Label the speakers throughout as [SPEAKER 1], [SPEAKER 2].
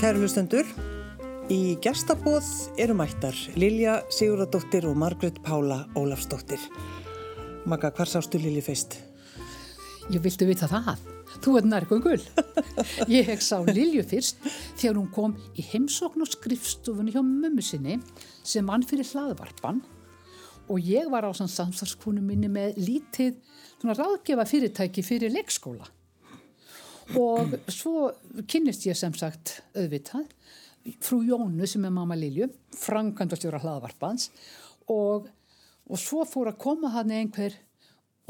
[SPEAKER 1] Kæru hlustendur, í gestabóð eru mættar Lilja Sigurðardóttir og Margret Pála Ólafsdóttir. Magga, hvar sástu Lilji fyrst?
[SPEAKER 2] Ég viltu vita það. Þú er nærgöngul. Ég hef sá Lilju fyrst þegar hún kom í heimsókn og skrifstofunni hjá mömmu sinni sem mann fyrir hlaðvarpan og ég var á samstarfskonu minni með lítið ráðgefa fyrirtæki fyrir leikskóla. Og svo kynnist ég sem sagt auðvitað frú Jónu sem er mamma Lilju, frangandastjóra hlaðvarpans og, og svo fór að koma hann einhver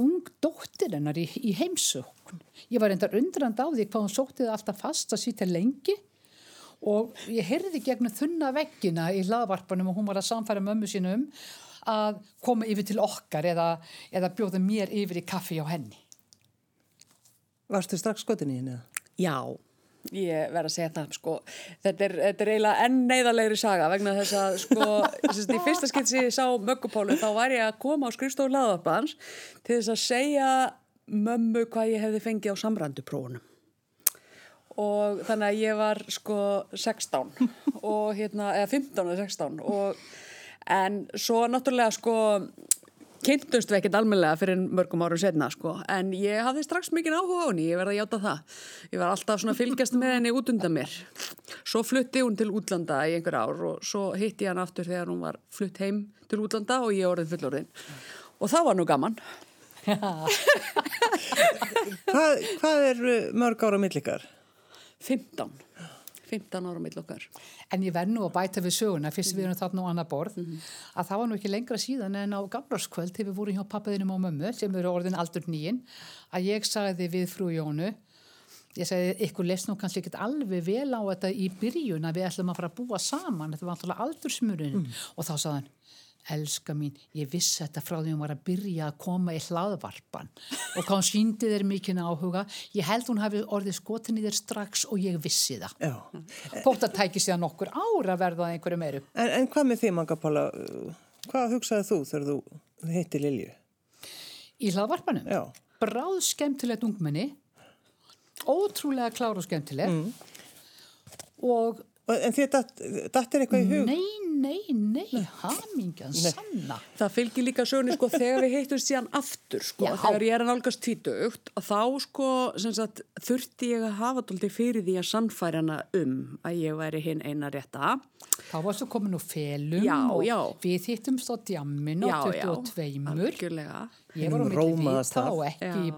[SPEAKER 2] ung dóttir hennar í, í heimsókn. Ég var endar undrand á því hvað hún sótti það alltaf fast að sýta lengi og ég heyrði gegnum þunna veggina í hlaðvarpanum og hún var að samfæra mömmu sínum að koma yfir til okkar eða, eða bjóða mér yfir í kaffi á henni.
[SPEAKER 1] Varstu strax skotin í henni?
[SPEAKER 3] Já, ég verð að segja það, sko. Þetta er, þetta er eiginlega enn neyðarlegri saga vegna þess að, sko, að í fyrsta ég sá möggupólu þá var ég að koma á skrifstofu laðarpans til þess að segja mömmu hvað ég hefði fengið á samranduprófunum. Og þannig að ég var, sko, 16 og hérna, eða 15 eða 16 og en svo náttúrulega, sko, kynntumst við ekkert almenlega fyrir mörgum árum setna sko, en ég hafði strax mikið áhuga á henni, ég verði að hjáta það. Ég var alltaf svona fylgjast með henni út undan mér. Svo flutti hún til útlanda í einhver ár og svo hitti ég hann aftur þegar hún var flutt heim til útlanda og ég orðið fullorðin. Og það var nú gaman.
[SPEAKER 1] hvað, hvað er mörg ára millikar?
[SPEAKER 3] 15. 15 ára mill okkar.
[SPEAKER 2] En ég verð nú að bæta við söguna fyrst við erum þarna á annar borð mm -hmm. að það var nú ekki lengra síðan en á gamlarskvöld við vorum hjá pappaðinum og mömmu sem eru orðin aldur nýjinn að ég sagði við frú Jónu ég sagði ykkur les nú kannski ekki alveg vel á þetta í byrjun að við ætlum að fara að búa saman þetta var alltaf aldursmurinn mm. og þá sagði hann elska mín, ég vissi þetta frá því hún var að byrja að koma í hlaðvarpan og hvað hún síndi þér mikinn áhuga ég held hún hafi orðið skotin í þér strax og ég vissi það þótt að tæki sér nokkur ára verða einhverju meiru
[SPEAKER 1] en, en hvað með því Manga Pála hvað hugsaði þú þegar þú hitti Lilju?
[SPEAKER 2] Í hlaðvarpanum?
[SPEAKER 1] Já.
[SPEAKER 2] Bráð skemmtilegt ungmenni ótrúlega klár og skemmtileg mm. og
[SPEAKER 1] En því að þetta er eitthvað í hug?
[SPEAKER 2] Nei, nei, nei, hamingjan, sanna.
[SPEAKER 3] Það fylgir líka sögni, sko, þegar við heittum síðan aftur, sko, Já. þegar ég er að nálgast títugt, þá, sko, sagt, þurfti ég að hafa doldið fyrir því að sannfæra hana um að ég væri hinn eina rétta.
[SPEAKER 2] Þá varstu komin úr felum
[SPEAKER 3] já,
[SPEAKER 2] og
[SPEAKER 3] já.
[SPEAKER 2] við hittumst á djamminu á 22.
[SPEAKER 3] Algjörlega.
[SPEAKER 2] Ég var á milli vita og ekki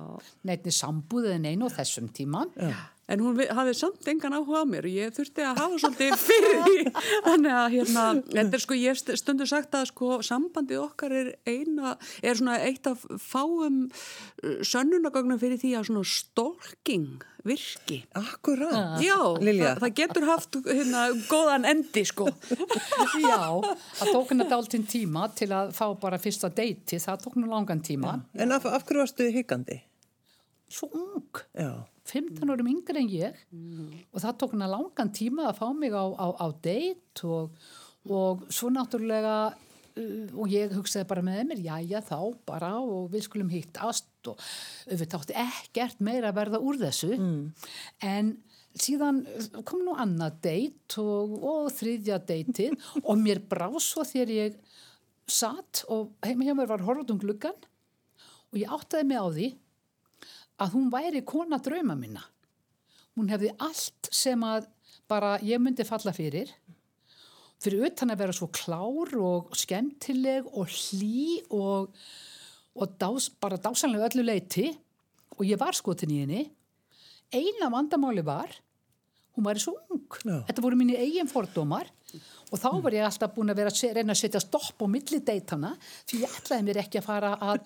[SPEAKER 2] neittni sambúðið en einu á þessum tíman.
[SPEAKER 3] Já en hún hafði samt engan áhuga á mér og ég þurfti að hafa svolítið fyrir því þannig að hérna, þetta er sko ég stundu sagt að sko sambandið okkar er eina, er svona eitt af fáum uh, sönnunagögnum fyrir því að svona stólking virki.
[SPEAKER 1] Akkurát.
[SPEAKER 3] Já, það, það getur haft hérna góðan endi sko.
[SPEAKER 2] Já, það tók henni dáltinn tíma til að fá bara fyrsta deiti, það tók henni langan tíma.
[SPEAKER 1] Ja. En af, af hverju varstu hyggandi?
[SPEAKER 2] Svo ung.
[SPEAKER 1] Já.
[SPEAKER 2] 15 árum yngre en ég mm. og það tók hana langan tíma að fá mig á, á, á deitt og, og svo náttúrulega uh, og ég hugsaði bara með mér já já þá bara og við skulum hittast og við tátti ekkert meira að verða úr þessu mm. en síðan kom nú annað deitt og, og þriðja deitið og mér brá svo þegar ég satt og heima hjá mér var horfðum gluggan og ég áttaði mig á því að hún væri kona drauma minna. Hún hefði allt sem að bara ég myndi falla fyrir. Fyrir utan að vera svo klár og skemmtileg og hlý og, og dás, bara dásanlega öllu leiti og ég var skotin í henni. Eina vandamáli var, hún væri svo ung. Já. Þetta voru mínu eigin fordómar og þá var ég alltaf búin að vera að reyna að setja stopp á millideitana því ég ætlaði mér ekki að fara að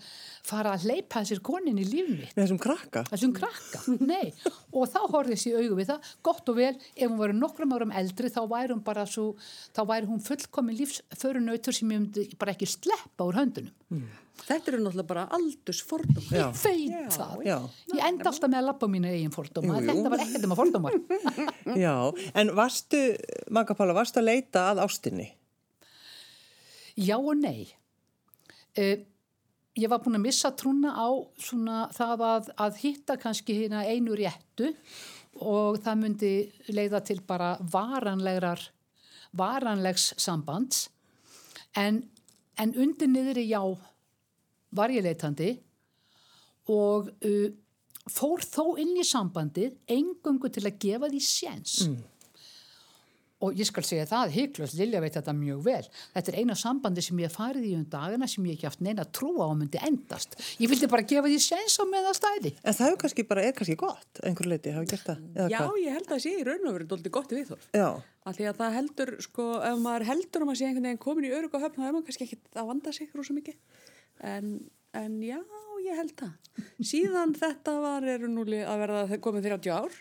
[SPEAKER 2] fara að leipa þessir konin í líf mitt.
[SPEAKER 1] Þessum krakka?
[SPEAKER 3] Þessum krakka,
[SPEAKER 2] nei. Og þá horfið þessi augu við það, gott og vel, ef hún verið nokkrum árum eldri þá væri hún bara svo, þá væri hún fullkomin lífsförunautur sem ég bara ekki sleppa úr höndunum. Mm.
[SPEAKER 3] Þetta eru náttúrulega bara aldursfordóma.
[SPEAKER 2] Ég veit það. Já. Ég enda alltaf með að lappa mínu eigin fordóma. Þetta var ekkert um að fordóma.
[SPEAKER 1] Já, en varstu, Magapála, varstu að leita að ástinni?
[SPEAKER 2] Já og nei. Uh, ég var búin að missa trúna á svona það að, að hitta kannski hérna einu réttu og það myndi leiða til bara varanlegar varanlegs sambands en, en undir niður í já var ég leitandi og uh, fór þó inn í sambandið engungu til að gefa því séns mm. og ég skal segja það hygglust, Lilja veit þetta mjög vel þetta er eina sambandi sem ég farið í um dagina sem ég ekki haft neina trú á að myndi endast ég vildi bara gefa því séns á meða stæði
[SPEAKER 1] En það er kannski bara, er kannski gott, einhver leiti, hafa gert það? eða
[SPEAKER 3] Já,
[SPEAKER 1] hvað?
[SPEAKER 3] ég held að það sé í raun og verið doldið gott viðhorf.
[SPEAKER 1] Já,
[SPEAKER 3] Af því að það heldur, sko, ef maður heldur um að sé einhvern veginn komin í örug og höfn, þá er maður kannski ekkit að vanda sig. En, en já, ég held það. Síðan þetta var, eru núli að verða komið 30 ár.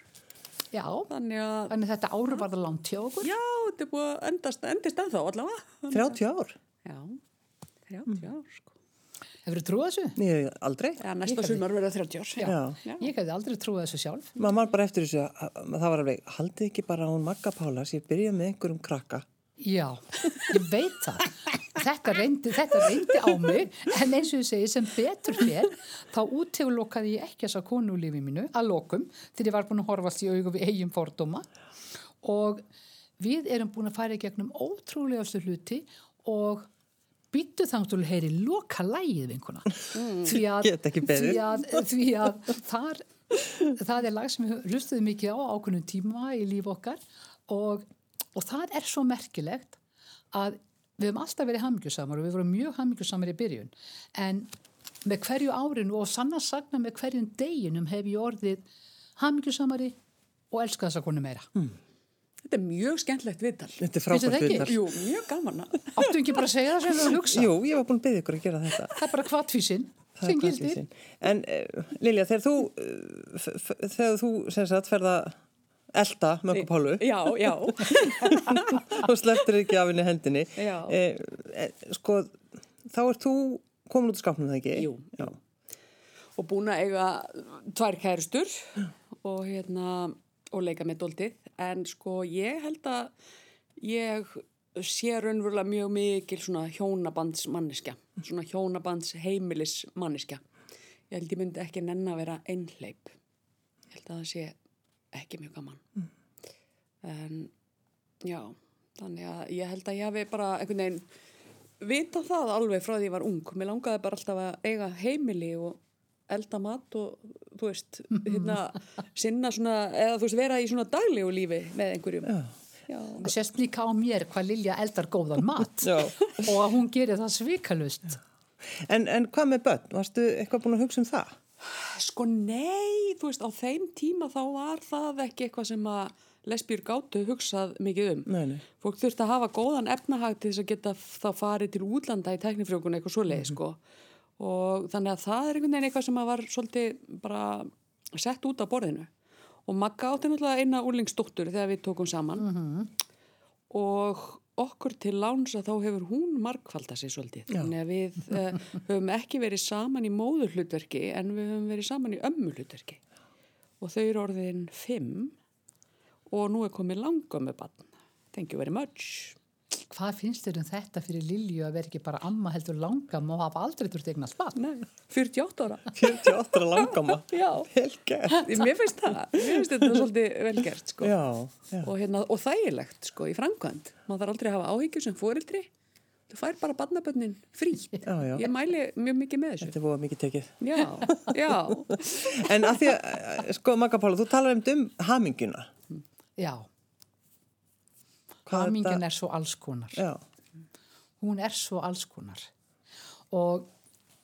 [SPEAKER 2] já,
[SPEAKER 3] Þannig að,
[SPEAKER 2] þannig þetta áru var það langt hjá okkur
[SPEAKER 3] já, þetta er búið að endast, endist ennþá allavega.
[SPEAKER 1] 30 ár?
[SPEAKER 3] Já, 30 ár, sko.
[SPEAKER 2] hefur þú trúið þessu?
[SPEAKER 1] Ég, aldrei.
[SPEAKER 3] Já, næsta
[SPEAKER 2] hefði-
[SPEAKER 3] sumar verða 30 ár.
[SPEAKER 2] Já.
[SPEAKER 1] Já.
[SPEAKER 2] ég hefði aldrei trúið þessu sjálf
[SPEAKER 1] Maður man bara eftir þessu að að það var alveg, haldið ekki bara á hún Magga Pála sem ég byrja með einhverjum krakka.
[SPEAKER 2] Já, ég veit það. Þetta reyndi, þetta reyndi á mig, en eins og ég segi sem betur fér, þá útteglokaði ég ekki þessa konu úr lífi mínu að lokum, þegar ég var búin að horfast í augu við eigin fordóma. Og við erum búin að fara í gegnum ótrúlegastu hluti og býttu þangt að heyri loka lægið vinkuna. Því að, því að, því að þar, það er lag sem við hlustuðum mikið á ákveðnum tíma í líf okkar. Og, og það er svo merkilegt að við höfum alltaf verið hamingjusamar og við vorum mjög hamingjusamar í byrjun en með hverju árinu og sann að sagna með hverjum deginum hef ég orðið hamingjusamari og elska þessa konu meira.
[SPEAKER 3] Þetta er mjög skemmtlegt viðtal.
[SPEAKER 1] Þetta er frábært viðtal.
[SPEAKER 3] Jú, mjög gaman að.
[SPEAKER 2] Áttu ekki bara að segja það sem við hugsa?
[SPEAKER 1] Jú, ég var búin að byggja ykkur að gera þetta.
[SPEAKER 2] Það er bara
[SPEAKER 1] sinn. En uh, Lilja, þegar þú, f- þegar þú sem sagt ferða elda Möggu Pálu
[SPEAKER 3] Já, já.
[SPEAKER 1] og slepptir ekki af henni hendinni, eh, eh, sko, þá ert þú komin út úr skápnum það ekki?
[SPEAKER 3] Jú.
[SPEAKER 1] Já.
[SPEAKER 3] og búin að eiga tvær kærustur og hérna og leika með doldið en sko ég held að ég sé raunverulega mjög mikil svona hjónabands manniska svona hjónabands heimilis manniska ég held ég myndi ekki nenn að vera einhleip ég held að það sé ekki mjög gaman en já þannig að ég held að ég hafi bara einhvern veginn vita það alveg frá því ég var ung mér langaði bara alltaf að eiga heimili og elda mat og þú veist, hérna sinna svona, eða þú veist, vera í svona daglegu lífi með einhverjum já, já.
[SPEAKER 2] Það sést líka á mér hvað Lilja eldar góðan mat
[SPEAKER 1] Já.
[SPEAKER 2] og að hún gerir það svikalust.
[SPEAKER 1] En, en hvað með börn? Varstu eitthvað búin að hugsa um það?
[SPEAKER 3] Sko nei, þú veist, á þeim tíma þá var það ekki eitthvað sem að lesbíur gátu hugsað mikið um.
[SPEAKER 1] Nei, nei.
[SPEAKER 3] fólk þurfti að hafa góðan efnahag til þess að geta þá farið til útlanda í tæknifrjókun eitthvað svoleið sko. Og þannig að það er einhvern veginn eitthvað sem að var svolítið bara sett út á borðinu. Og Magga átti náttúrulega eina úrlingsdóttur þegar við tókum saman. Og okkur til láns að þá hefur hún markfalda sig svolítið þannig að við uh, höfum ekki verið saman í móðurhlutverki en við höfum verið saman í ömmulhlutverki og þau eru orðin fimm og nú er komið langömmu bann. Thank you very much.
[SPEAKER 2] Hvað finnst þér um þetta fyrir Lilju að vera ekki bara amma heldur langam og hafa aldrei þurft eignar spann?
[SPEAKER 3] Nei, 48 ára.
[SPEAKER 1] 48 ára langama.
[SPEAKER 3] Já.
[SPEAKER 1] Vel gert.
[SPEAKER 3] Mér finnst það, mér finnst þetta svolítið velgert sko.
[SPEAKER 1] Já, já.
[SPEAKER 3] Og, hérna, og þægilegt sko í framkvæmt. Maður þarf aldrei að hafa áhyggjur sem fóreldri. Þú fær bara barnabönnin frí.
[SPEAKER 1] Já, já.
[SPEAKER 3] Ég mæli mjög mikið með þessu.
[SPEAKER 1] Þetta er búið mikið tekið.
[SPEAKER 3] Já, já.
[SPEAKER 1] En að því að, eh, sko, Magga Pála, þú talar um um haminguna.
[SPEAKER 2] Já, hamingin
[SPEAKER 1] þetta-
[SPEAKER 2] er svo alls konar.
[SPEAKER 1] Já,
[SPEAKER 2] Hún er svo alls konar. Og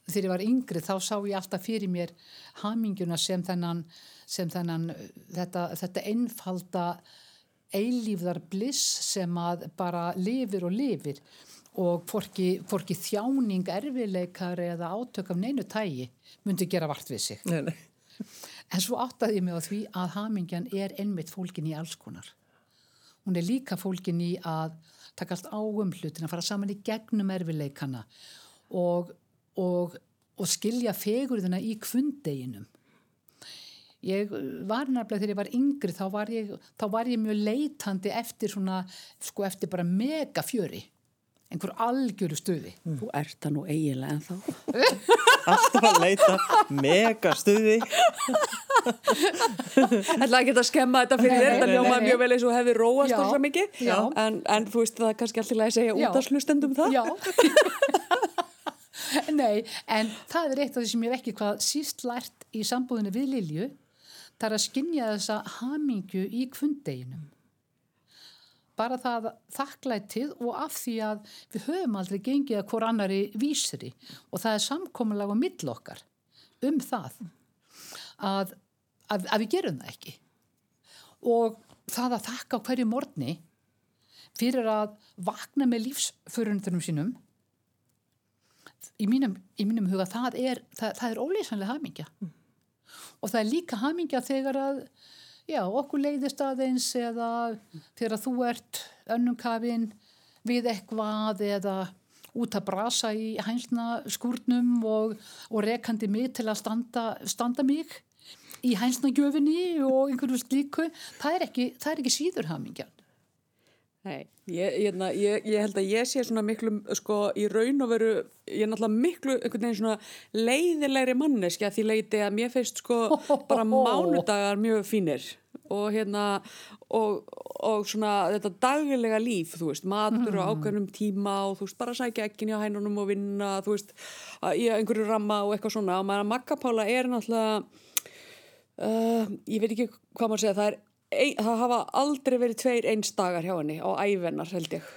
[SPEAKER 2] þegar ég var yngri þá sá ég alltaf fyrir mér haminguna sem þennan, sem þennan þetta, þetta einfalda eilífðar bliss sem að bara lifir og lifir og hvorki, hvorki þjáning, erfileikar eða átök af neinu tægi myndi gera vart við sig.
[SPEAKER 1] nei, nei.
[SPEAKER 2] En svo áttaði ég mig á því að hamingjan er einmitt fólkin í alls konar. Hún er líka fólkin í að takast á um hlutin, að fara saman í gegnum erfileikana og, og, og skilja fegurðina í kvundeginum. Ég var nefnilega þegar ég var yngri, þá var ég, þá var ég mjög leitandi eftir svona, sko eftir bara mega fjöri. Einhver algjöru stuði.
[SPEAKER 3] Þú ert það nú eiginlega en þá.
[SPEAKER 1] Alltaf að leita mega stuði.
[SPEAKER 3] ætla ekki að skemma þetta fyrir þér,
[SPEAKER 2] nei,
[SPEAKER 3] þetta
[SPEAKER 2] nei,
[SPEAKER 3] ljóma
[SPEAKER 2] nei.
[SPEAKER 3] mjög vel eins og hefði róast og svo mikið,
[SPEAKER 2] já.
[SPEAKER 3] en, en þú veist það er kannski alltaf að segja út af slustendum það.
[SPEAKER 2] Já. Nei, en það er eitt af því sem ég hef ekki hvað síst lært í sambúðinu við Lilju, það er að skinja þessa hamingju í kvundeginum. Bara það þakklætið og af því að við höfum aldrei gengið að hvort annari vísri. Og það er samkomulega á mill okkar um það að, að, að við gerum það ekki. Og það að þakka hverju morgni fyrir að vakna með lífsförundurum sínum í mínum, í mínum huga það er, það, það er ólýsanlega hamingja. Og það er líka hamingja þegar að já, okkur leiðist aðeins eða þegar þú ert önnum kafin við eitthvað eða út að brasa í hænsna skúrnum og, og rekandi mig til að standa, standa mig í hænsna gjöfinni og einhverju slíku það er ekki, það er ekki síður hamingjan.
[SPEAKER 3] Nei, ég, ég, ég, ég held að ég sé svona miklu, sko, í raun og veru, ég er náttúrulega miklu, einhvern veginn svona leiðilegri manneski að því leiti að mér finnst, sko, bara mánudagar mjög fínir og hérna, og, og svona þetta daglega líf, þú veist, matur og ákveðnum tíma og þú veist, bara sækja ekkin hjá hænunum og vinna, þú veist, í einhverju ramma og eitthvað svona. Og maður að makkapála er náttúrulega, uh, ég veit ekki hvað maður segja, það er ein, það hafa aldrei verið tveir eins dagar hjá henni á ævennar held ég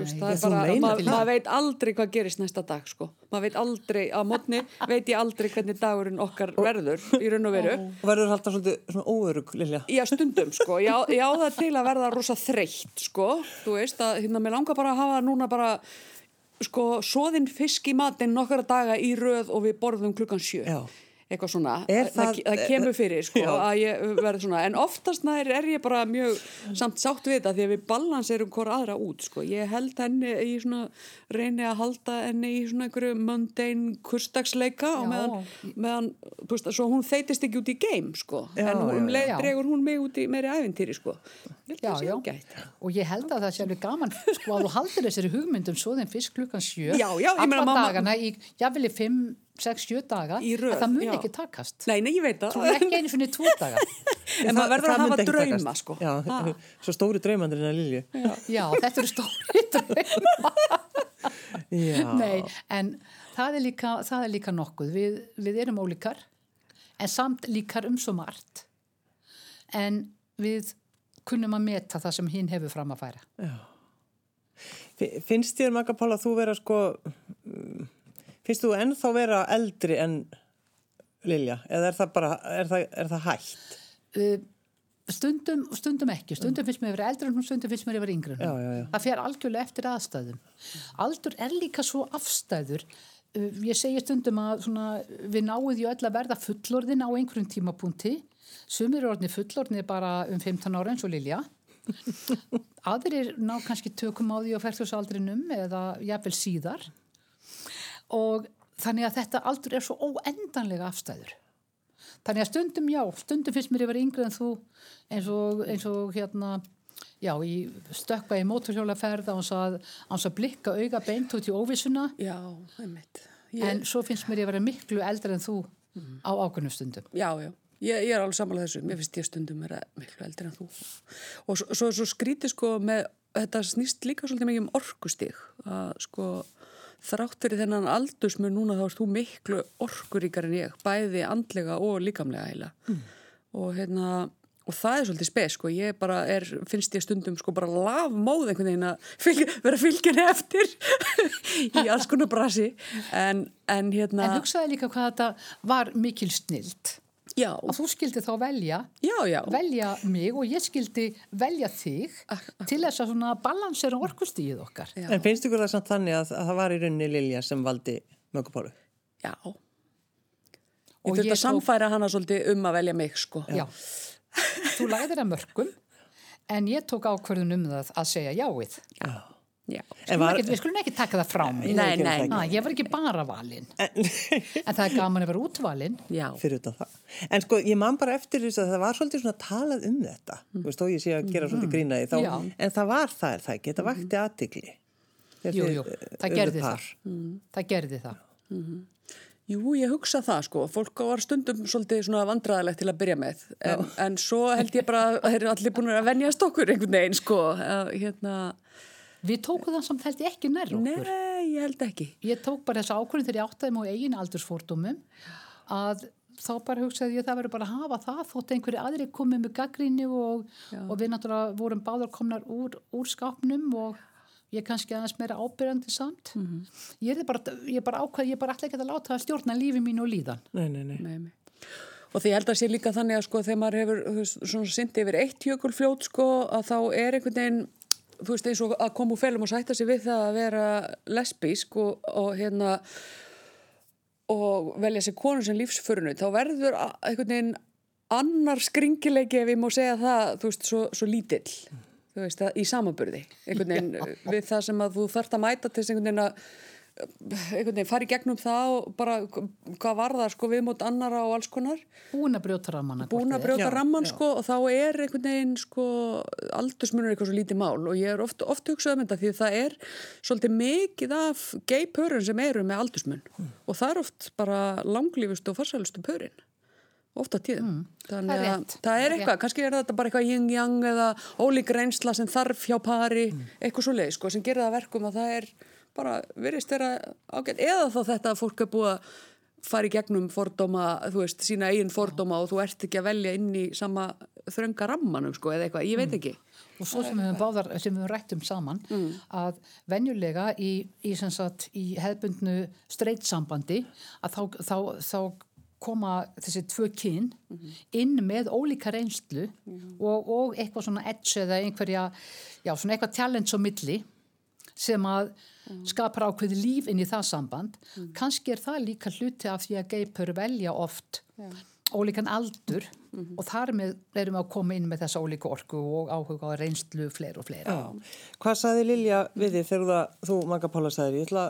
[SPEAKER 3] veist, það er bara, maður mað veit aldrei hvað gerist næsta dag sko, maður veit aldrei á mótni, veit ég aldrei hvernig dagurinn okkar verður í raun og veru
[SPEAKER 1] Og verður alltaf svona óörug, Lilja.
[SPEAKER 3] Já, stundum, sko. Já, það til að verða rosa þreytt, sko. Þú veist að, hérna, mér langar bara að hafa núna bara, sko, soðin fisk í matinn nokkara daga í röð og við borðum klukkan sjö.
[SPEAKER 1] Já.
[SPEAKER 3] Eitthvað svona.
[SPEAKER 1] Er
[SPEAKER 3] það,
[SPEAKER 1] það-
[SPEAKER 3] það, kemur fyrir, sko, að ég verði svona. En oftast nær er ég bara mjög samt sátt við þetta því að við balanserum hvora aðra út, sko. Ég held henni í svona, reyni að halda henni í svona einhverju mundane kurstagsleika og meðan, meðan, veist, svo hún þeitist ekki út í game, sko.
[SPEAKER 1] Já,
[SPEAKER 3] en hún um leið dregur hún mig út í meiri æfintýri sko.
[SPEAKER 2] Já, já. og ég held að það sé alveg gaman sko að þú haldir þessari hugmyndum svo þeim fisk klukkan sjö
[SPEAKER 3] Já, já, ég meina mamma-
[SPEAKER 2] dagana í jafnvel í fimm, sex, sjö daga
[SPEAKER 3] Í röð,
[SPEAKER 2] að það mun
[SPEAKER 3] já.
[SPEAKER 2] ekki takast
[SPEAKER 3] Nei, nei, ég veit það.
[SPEAKER 2] er ekki einu svona í tvo daga
[SPEAKER 3] En maður verður að hafa drauma, sko.
[SPEAKER 1] Já,
[SPEAKER 3] Ha.
[SPEAKER 1] svo stóri draumandir en að Lilju.
[SPEAKER 2] já, þetta eru stóri draumar.
[SPEAKER 1] Já.
[SPEAKER 2] Nei, en það er líka, það er líka nokkuð við, við erum ólíkar en samt líkar um svo margt en við kunnum að meta það sem hinn hefur fram að færa
[SPEAKER 1] Fi- Finnst þér, Magga Pála, þú vera sko, mm, finnst þú ennþá vera eldri en Lilja? Eða er það bara, er það, er það hægt?
[SPEAKER 2] Uh, stundum og stundum ekki stundum finnst mér að vera eldri en stundum finnst mér að vera yngri.
[SPEAKER 1] Já, já, já.
[SPEAKER 2] það fer algjörlega eftir aðstæðum aldur er líka svo afstæður Uh, ég segi stundum að svona, við náum því öll að verða fullorðin á einhverjum tímapunkti sumir eru orðni fullorðni bara um 15 ára eins og Lilja aðrir ná kannski tökum á því á færtusaldrinum eða jafnvel síðar og þannig að þetta aldur er svo óendanlega afstæður Þannig að stundum, já, stundum finnst mér að vera yngri en þú eins og, eins og hérna, já, í stökkva í móturhjólaferð á hans að, að blikka auga beint út í óvissuna
[SPEAKER 3] Já. Ég,
[SPEAKER 2] en svo finnst mér að vera miklu eldri en þú á ákveðnum stundum.
[SPEAKER 3] já, já. Ég, ég er alveg sammála þessu. Mér finnst ég stundum vera miklu eldri en þú. Og svo, svo, svo skrítið sko með, þetta snýst líka svolítið mikið um orkustig. Að sko þrátt fyrir þennan aldursmu núna þá erst þú miklu orkuríkar en ég. Bæði andlega og líkamlega heila. Og hérna... Og það er svolítið spes, sko, ég bara er, finnst ég stundum sko bara lafmóð einhvern veginn að fylg, vera fylgjani eftir í alls konar brasi, en, en hérna,
[SPEAKER 2] En hugsaði líka hvað þetta var mikil snild.
[SPEAKER 3] Já,
[SPEAKER 2] Að þú skildi þá velja,
[SPEAKER 3] já, já,
[SPEAKER 2] velja mig og ég skildi velja þig til þess að svona balansera orkustíð okkar.
[SPEAKER 3] Já.
[SPEAKER 1] En finnst ykkur það samt þannig að, að það var í rauninni Lilja sem valdi Magga Pálu?
[SPEAKER 3] já.
[SPEAKER 2] Og
[SPEAKER 3] Ég þurfti að samfæra hana svolítið um að velja mig, sko.
[SPEAKER 2] Já. Þú lagðir að mörgum en ég tók ákvörðun um það að segja jáið.
[SPEAKER 3] Já.
[SPEAKER 1] En
[SPEAKER 2] Skulum
[SPEAKER 1] var,
[SPEAKER 2] ekki, við skulum ekki taka það frá mig.
[SPEAKER 3] Nei, nei,
[SPEAKER 1] það
[SPEAKER 2] Na, ég var ekki bara valin.
[SPEAKER 1] en,
[SPEAKER 2] En það er gaman að vera útvalin.
[SPEAKER 3] já.
[SPEAKER 1] fyrir utan það. En sko, ég man bara eftir þess að það var svolítið svona talað um þetta. Þú veist, þó ég sé að gera svolítið grínaði þá.
[SPEAKER 2] Já.
[SPEAKER 1] En það var það, er það ekki? Þetta vakti aðtikli.
[SPEAKER 4] Þegar
[SPEAKER 2] Jú, það gerði það. Það gerði það.
[SPEAKER 3] Jú, ég hugsa það sko, fólk var stundum svolítið svona vandræðilegt til að byrja með en, en svo held ég bara að þeir eru allir búin að venjast okkur einhvern veginn sko að, hérna,
[SPEAKER 2] Við tókum það samt held ég ekki nær okkur.
[SPEAKER 3] nei, ég held ekki
[SPEAKER 2] Ég tók bara þessa ákvörðin þegar ég áttaði á eigin aldursfórdómum að þá bara hugsaði ég það verður bara að hafa það þótt einhverju aðri komið með gaggrinni og, og við náttúrulega vorum báðar komnar úr, úr skápnum og ég kannski aðeins meira ábyrjandi samt. Ég er bara, ég bara ákvað, ég bara ætla ekki að láta það stjórna lífi mín og líðan.
[SPEAKER 4] Nei, nei, nei.
[SPEAKER 3] Nei, nei. Og því ég held að sé líka þannig að sko þegar maður hefur svona syndi yfir eitt jökulfljót sko að þá er einhvern veginn þú veist eins og að koma úr felum og sætta sig við það að vera lesbísk og, og hérna og velja sér konu sem lífsförunu þá verður einhvern veginn annar skringileiki ef ég má segja það þú veist svo, svo lítill þú veist í samaburði veginn við það sem að þú þarft að mæta til einhvern veginn að einhvern veginn fara í gegnum það og bara hvað var það sko við mót annara og alls konar.
[SPEAKER 2] Búin að brjóta ramana.
[SPEAKER 3] búin að brjóta ramman sko og þá er einhvern veginn sko aldursmunur eitthvað svo lítið mál. Og ég er oft, oft hugsað um þetta því að það er svolítið mikið af gay pörun sem eru með aldursmun og það er oft bara langlífustu og farsælustu pörin. Oft á tíðum.
[SPEAKER 2] Það
[SPEAKER 3] þannig
[SPEAKER 2] er
[SPEAKER 3] að það er
[SPEAKER 2] Rétt.
[SPEAKER 3] eitthvað, kannski er þetta bara eitthvað yin-yang eða ólík reynsla sem þarf hjá pari eitthvað svo leið sko sem gerir það að verkum að það er bara virðist þeirra ágætt. Eða þá þetta að fólk er búið að fara í gegnum fordóma, þú veist, sína eigin fordóma og þú ert ekki að velja inn í sama þrönga rammanum, sko, eða eitthvað, ég veit ekki.
[SPEAKER 2] Og svo sem við höfum báðar, sem við höfum rættum saman, að venjulega í, í, í hefbundnu streitsambandi að þá, þá, þá koma þessi tvö kyn inn með ólíka reynslu og, og eitthvað svona edge eða einhverja, já svona eitthvað challenge á milli sem að skapar ákveði líf inn í það samband. Kannski er það líka hluti af því að geipur velja oft ólíkan aldur og þar með erum við að koma inn með þessa ólíka orku og áhuga á reynslu fleir og fleira.
[SPEAKER 4] Já. Hvað saði Lilja við þið þegar það, þú, Magga Pála, sagði ég ætla,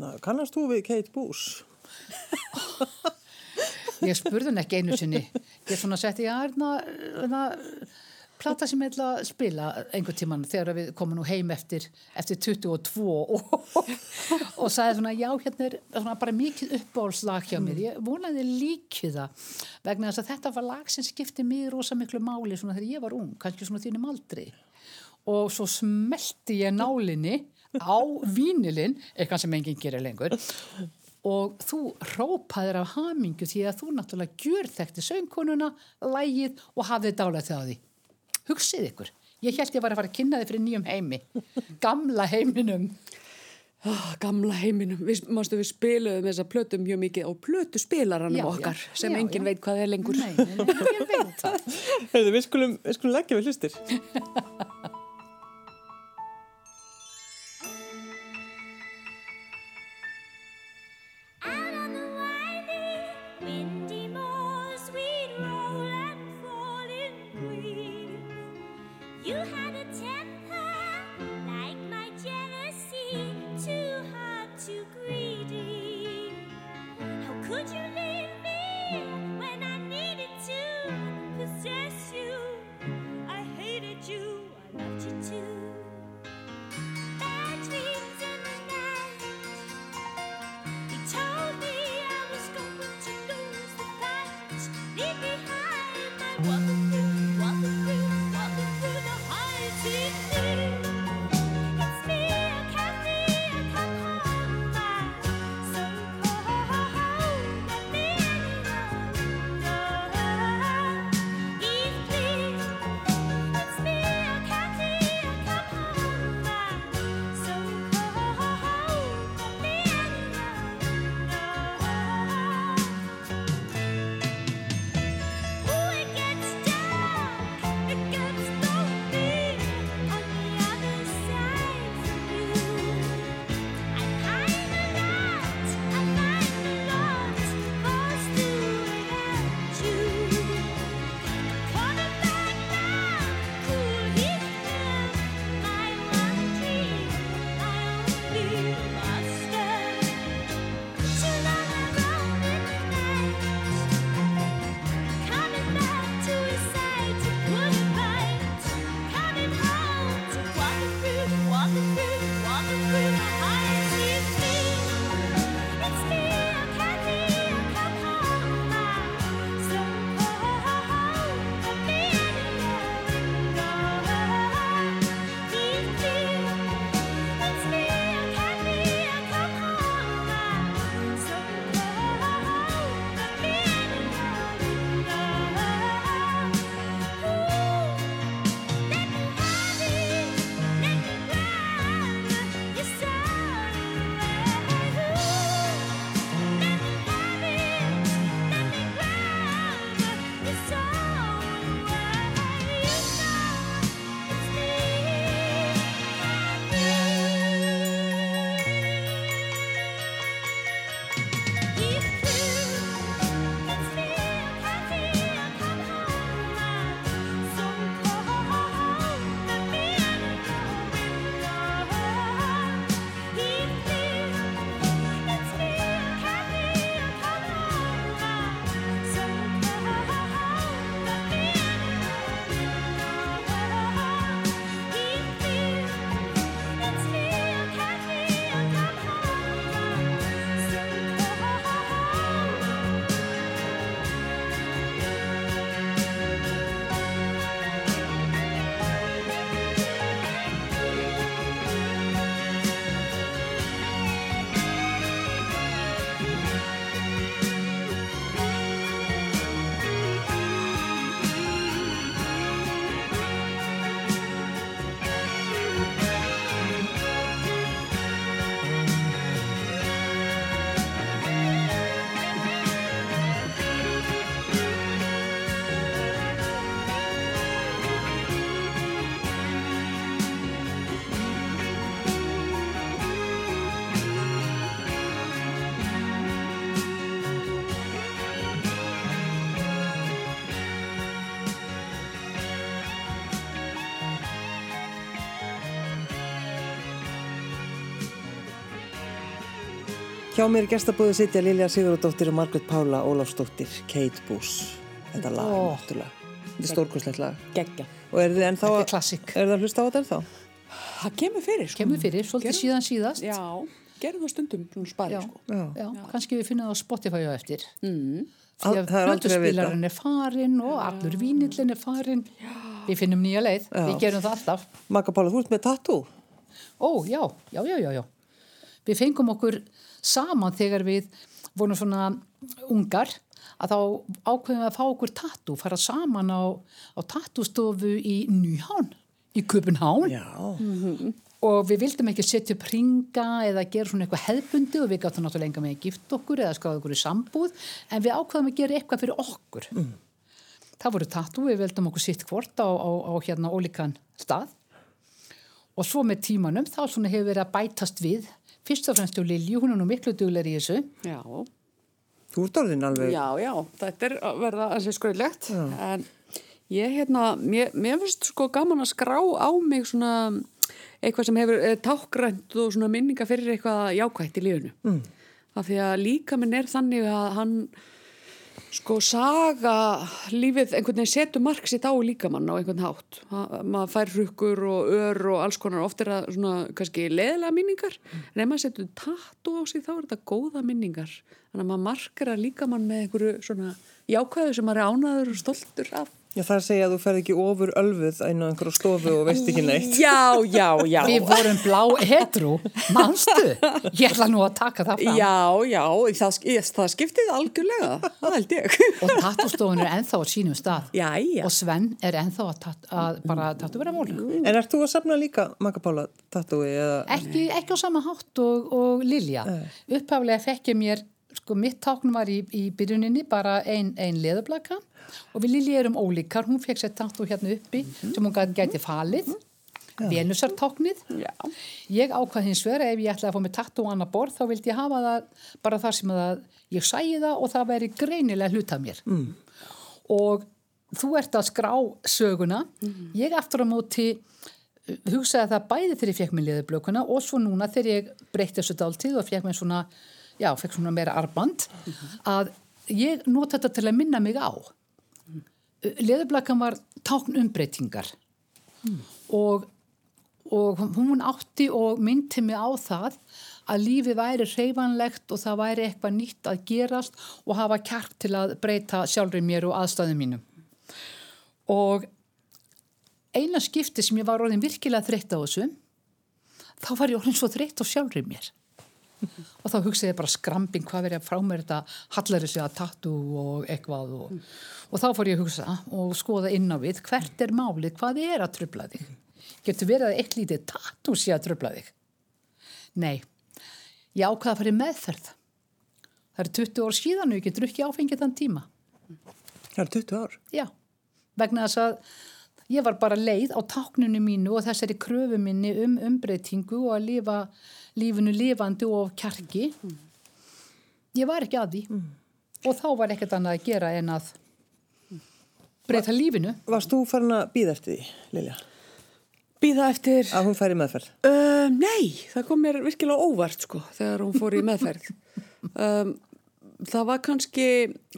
[SPEAKER 4] na, kannast þú við Kate Boos?
[SPEAKER 2] Ég spurði hann ekki einu sinni. Ég svona setti, já, er það plata sem ég ætla að spila einhvern tíman þegar við komum nú heim eftir, eftir 22 og, og sagði svona, já, hérna er svona bara mikið uppbólslag hjá mér. Ég vonaði líkið það vegna þess að þetta var lag sem skipti mig rosa miklu máli svona þegar ég var ung, kannski svona þínum aldrei. Og svo smelti ég nálinni á vínilinn, eitthvað sem enginn gerir lengur og þú rópaðir af hamingu því að þú náttúrulega gjör þekkti söngkonuna, lægið og hafið dálægt það á því. Hugsið ykkur. Ég held ég var að fara að kynna þið fyrir nýjum heimi. Gamla heiminum.
[SPEAKER 3] Oh, gamla heiminum, við, mástu við spiluðum þessa plötu mjög mikið á plötu spilaranum okkar
[SPEAKER 2] já,
[SPEAKER 3] sem
[SPEAKER 2] já,
[SPEAKER 3] enginn
[SPEAKER 2] já.
[SPEAKER 3] veit hvað er lengur.
[SPEAKER 2] Nei, nei, nei, ég veit það.
[SPEAKER 4] Heyrðu, við skulum, við skulum leggja við hlustir.
[SPEAKER 1] Hjá mér í gestabóðu sitja Lilja Sigurðardóttir og Margret Pála Ólafsdóttir, Kate Bush. Þetta lag,
[SPEAKER 2] Ó.
[SPEAKER 1] náttúrulega. Þetta er stórkostlegt lag.
[SPEAKER 3] Geggja.
[SPEAKER 1] Og er þið ennþá
[SPEAKER 2] Þetta er klassík.
[SPEAKER 1] Er það að hlusta á þetta ennþá?
[SPEAKER 3] Það kemur fyrir, sko.
[SPEAKER 2] Kemur fyrir, svolítið
[SPEAKER 3] Gerum-
[SPEAKER 2] síðan síðast.
[SPEAKER 3] Já, gerum það stundum svona spari,
[SPEAKER 2] Já.
[SPEAKER 3] sko.
[SPEAKER 1] Já.
[SPEAKER 2] Já, kannski við finnum það á Spotify á eftir.
[SPEAKER 3] Mm.
[SPEAKER 2] Því að
[SPEAKER 1] það er aldrei að vita.
[SPEAKER 2] plötuspilarinn er farin og allur vínillin er farin. Við finnum nýja leið, við gerum það alltaf.
[SPEAKER 1] Magga Pála, þú ert með tattoo?
[SPEAKER 2] Ó, já, já, já, já, já. Við fengum okkur saman þegar við vorum svona ungar að þá ákveðum við að fá okkur tattu, fara saman á, á tattustofu í Nýhán, í Köpenhán
[SPEAKER 1] Já.
[SPEAKER 2] og við vildum ekki setja upp ringa eða gera svona eitthvað hefbundi og við gáttum náttúrulega enga með að gifta okkur eða skáða okkur í sambúð en við ákveðum að gera eitthvað fyrir okkur. Það voru tattu, við vildum okkur sitt hvort á, á, á hérna ólíkan stað og svo með tímanum þá svona hefur verið að bætast við fyrst og fremst hjá Lilju, hún er nú miklu duglegur í þessu
[SPEAKER 3] Já,
[SPEAKER 1] Þú ert orðin alveg.
[SPEAKER 3] já, já, þetta er að verða sé skröðlegt. En ég, hérna, mér, mér finnst sko gaman að skrá á mig svona eitthvað sem hefur eh, tákgrænt og svona minninga fyrir eitthvað jákvætt í lífunu. Mm. Af því að líka minn er þannig að hann sko saga lífið einhvern veginn setur mark sitt á líkamann á einhvern hátt. Maður fær hrukkur og ör og alls konar oft er það svona kannski leðilega minningar en ef maður setur tattu á sig þá er þetta góða minningar. Þannig að maður markar að líkamann með einhverju svona jákvæðu sem maður er ánaður og stoltur af.
[SPEAKER 1] Já, það er að segja að þú ferð ekki ofur ölfuð inn á einhverju stofu og veist ekki neitt.
[SPEAKER 3] Já, já, já.
[SPEAKER 2] Við vorum blá hetru, manstu? Ég ætla nú að taka það fram.
[SPEAKER 3] Já, já, það, ég- það skiptið algjörlega, það held ég.
[SPEAKER 2] Og tattustofun er ennþá á sínum stað.
[SPEAKER 3] Já, já.
[SPEAKER 2] Og Sven er ennþá að, tat, að bara tattu vera mólug.
[SPEAKER 1] En ert þú að safna líka, Magga Pála, tattúi eða?
[SPEAKER 2] Ekki, ekki á sama hátt og, og Lilja. Upphaflega fekk ég mér, sko mitt tákn var í, í byrjuninni bara ein, ein leðublaka og við Lilja erum ólíkar, hún fekk sér tattu hérna uppi sem hún gæti, gæti falið, venusartáknið.
[SPEAKER 3] Já.
[SPEAKER 2] Ég ákvað hins vegar ef ég ætlaði að fá mig tattu á annar borð þá vildi ég hafa það bara þar sem að ég sæi það og það veri greinilega hlut af mér. Mm. Og þú ert að skrá söguna. Ég aftur á móti uh, hugsaði það bæði þegar ég fekk mér liðublökuna og svo núna þegar ég breytti þessu dáltíð og fekk mér svona, já, fekk svona meira arband að ég nota þetta til að minna mig á. Leðublakan var tákn umbreytingar og, og hún átti og myndi mig á það að lífið væri hreyfanlegt og það væri eitthvað nýtt að gerast og hafa kjark til að breyta sjálfur mér og aðstæðum mínum. Og eina skipti sem ég var orðin virkilega þreytt á þessu, þá var ég orðin svo þreytt á sjálfur mér. Og þá hugsaði ég bara skrambing hvað verið að frá mér þetta hallari sig að tattu og eitthvað og, og þá fór ég að hugsa og skoða inn á við hvert er málið, hvað er að tröfla þig? Getur verið að eitt lítið tattu sé að tröfla þig? Nei, ég ákvaða að fara í meðferð. Það er 20 ár síðan og ég get drukki áfengið þann tíma.
[SPEAKER 1] Það er 20 ár.
[SPEAKER 2] Já, vegna þess að ég var bara leið á táknunu mínu og þessari kröfu minni um umbreytingu og að lifa lífinu lifandi og af kjarki. Ég var ekki að því og þá var ekkert annað að gera en að breyta lífinu.
[SPEAKER 1] Varst þú farin að býða eftir því, Lilja?
[SPEAKER 3] Býða eftir...
[SPEAKER 1] Að hún færi meðferð?
[SPEAKER 3] Uh, nei, það kom mér virkilega óvart sko þegar hún fór í meðferð. Um, það var kannski,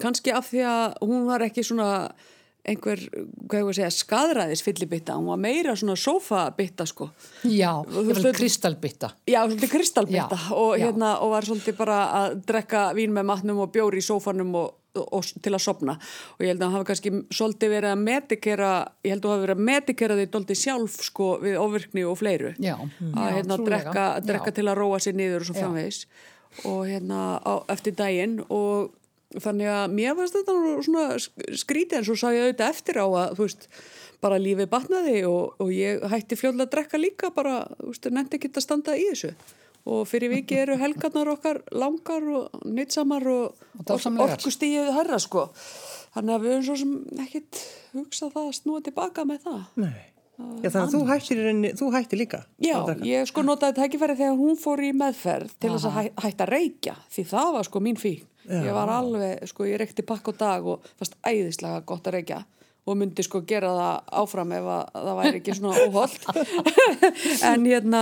[SPEAKER 3] kannski af því að hún var ekki svona einhver, hvað ég var að segja, skadræðis fyllibitta, hún var meira svona sofabitta sko.
[SPEAKER 2] Já, kristalbytta.
[SPEAKER 3] Já, svolítið kristalbitta og,
[SPEAKER 2] já.
[SPEAKER 3] hérna, og var svolítið bara að drekka vín með matnum og bjóri í sófanum og, og, og til að sopna og ég held að hann hafi kannski svolítið verið að medikera, ég held að hann hafi verið að medikera því svolítið sjálf sko við ofvirkni og fleiru
[SPEAKER 2] Já,
[SPEAKER 3] að hérna
[SPEAKER 2] trúlega.
[SPEAKER 3] drekka, drekka
[SPEAKER 2] Já.
[SPEAKER 3] til að róa sér niður og svo framvegis og hérna á, eftir daginn og þannig að mér varst þetta skrítið en svo sá ég auðvitað eftir á að þú veist bara lífið batnaði og, og ég hætti fljóðlega að drekka líka bara, þú veist, nefndi ekki að standa í þessu og fyrir viki eru helgarnar okkar langar og nýtsamar og,
[SPEAKER 2] Og
[SPEAKER 3] orkustíið herra sko þannig að við höfum svo sem ekkit hugsað það að snúa tilbaka með það
[SPEAKER 1] Nei. Já, þannig að þú hættir, þú hættir líka.
[SPEAKER 3] Já,
[SPEAKER 1] að drekka.
[SPEAKER 3] ég sko notaði tækifæri þegar hún fór í meðferð til þess að hæ, hætta reykja því það var sko mín fík. Ég var alveg, sko ég reykti pakk á dag og fast æðislega gott að reykja og myndi sko gera það áfram ef að, það væri ekki svona óholt. en hérna,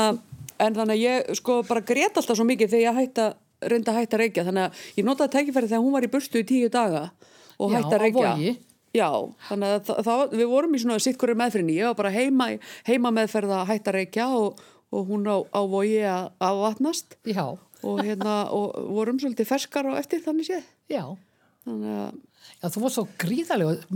[SPEAKER 3] en þannig að ég sko bara grét alltaf svo mikið þegar ég hætti að reynda að hætta að reykja. Þannig að ég notaði tækifæri þegar hún var í burstu í tíu daga og
[SPEAKER 2] Já,
[SPEAKER 3] hætta að reykja. Já, þannig að það, það, við vorum í svona sittkurri meðferðinni, ég var bara heima, heima meðferð að hætta að reykja og, og hún á, á vogi að afvatnast
[SPEAKER 2] Já,
[SPEAKER 3] og, hérna, og vorum svolítið ferskar og eftir þannig séð.
[SPEAKER 2] já.
[SPEAKER 3] Þannig að,
[SPEAKER 2] Já, þú var svo gríðarlega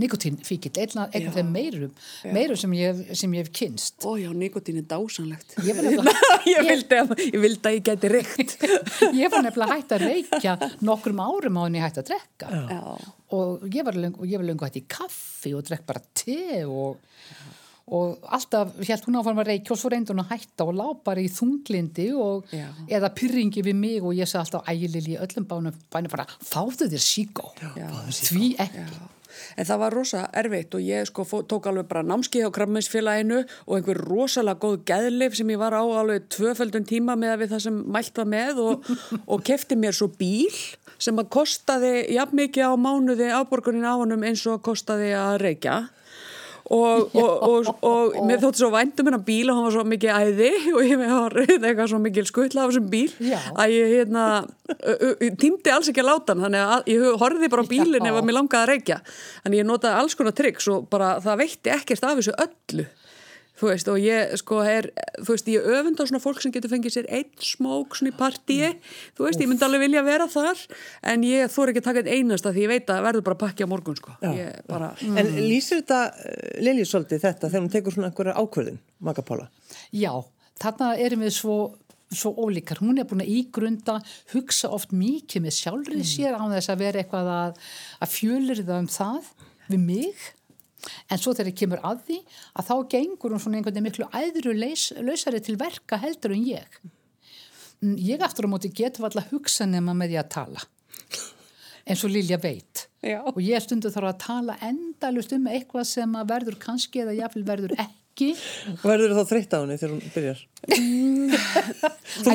[SPEAKER 2] einn af þeim meirum, meirum sem ég, hef- sem ég hef kynst.
[SPEAKER 3] ó já, nikotín er dásanlegt.
[SPEAKER 2] Ég nefnilega,
[SPEAKER 3] ég, vildi að, ég vildi að ég geti reykt.
[SPEAKER 2] ég var nefnilega hægt að reykja nokkrum árum á henni hægt að drekka.
[SPEAKER 3] Já,
[SPEAKER 2] Og ég var lengur, hægt í kaffi og drekk bara te og, og alltaf held hún áfram að reykja og svo reyndi hún að hætta og lá bara í þunglindi og,
[SPEAKER 3] Já.
[SPEAKER 2] eða pyrringi við mig og ég sagði alltaf ægilil í öllum bánum, bænum bara, fáðu þér síkó, því ekki.
[SPEAKER 3] já. En það var rosa erfitt og ég sko tók alveg bara námski hjá krabbmeinsfélaginu og einhver rosalega góð geðlif sem ég var á alveg tvöföldun tíma með við það sem mælt var með og, og kefti mér svo bíl sem að kostaði jafn mikið á mánuði afborgunin á honum eins og kostaði að reykja. Og, og, og, og mér þótti svo væntum hennar bíl og hann var svo mikið æði og ég var eitthvað svo mikil skuttla af þessum bíl
[SPEAKER 2] Já.
[SPEAKER 3] að ég hérna tímdi alls ekki að láta hann þannig að ég horfði bara á bílinn ef að mér langaði að reykja. Þannig ég notaði alls konar tricks og bara það veitti ekkert af þessu öllu þú veist og ég sko er þú veist ég öfund á svona fólk sem getur fengið sér einn smók svona í partíi þú veist ég myndi alveg vilja vera þar en ég þór ekki að taka einn einasta því ég veit að verður bara pakki á morgun sko. Ég bara
[SPEAKER 1] En lýsir þetta uh, Lilji svolítið þetta þegar hún tekur svona einhverja ákvörðin, Magga Pála?
[SPEAKER 2] Já, þarna erum við svo, svo ólíkar. Hún er búin að ígrunda, hugsa oft mikið með sjálfrið sér á þess að vera eitthvað að, að fjölir það um það við mig. En svo þegar ég kemur að því að þá gengur hún svona einhvern veginn miklu æðru leys, lausari til verka heldur en ég. Mm, Ég aftur á móti getur alltaf hugsa nema með því að tala. eins og Lilja veit.
[SPEAKER 3] Já.
[SPEAKER 2] Og ég stundu þarf að tala endalust um eitthvað sem að verður kannski eða jáfnvel verður ekki.
[SPEAKER 1] Verður þá þreytt á henni þegar hún byrjar?
[SPEAKER 2] Æ,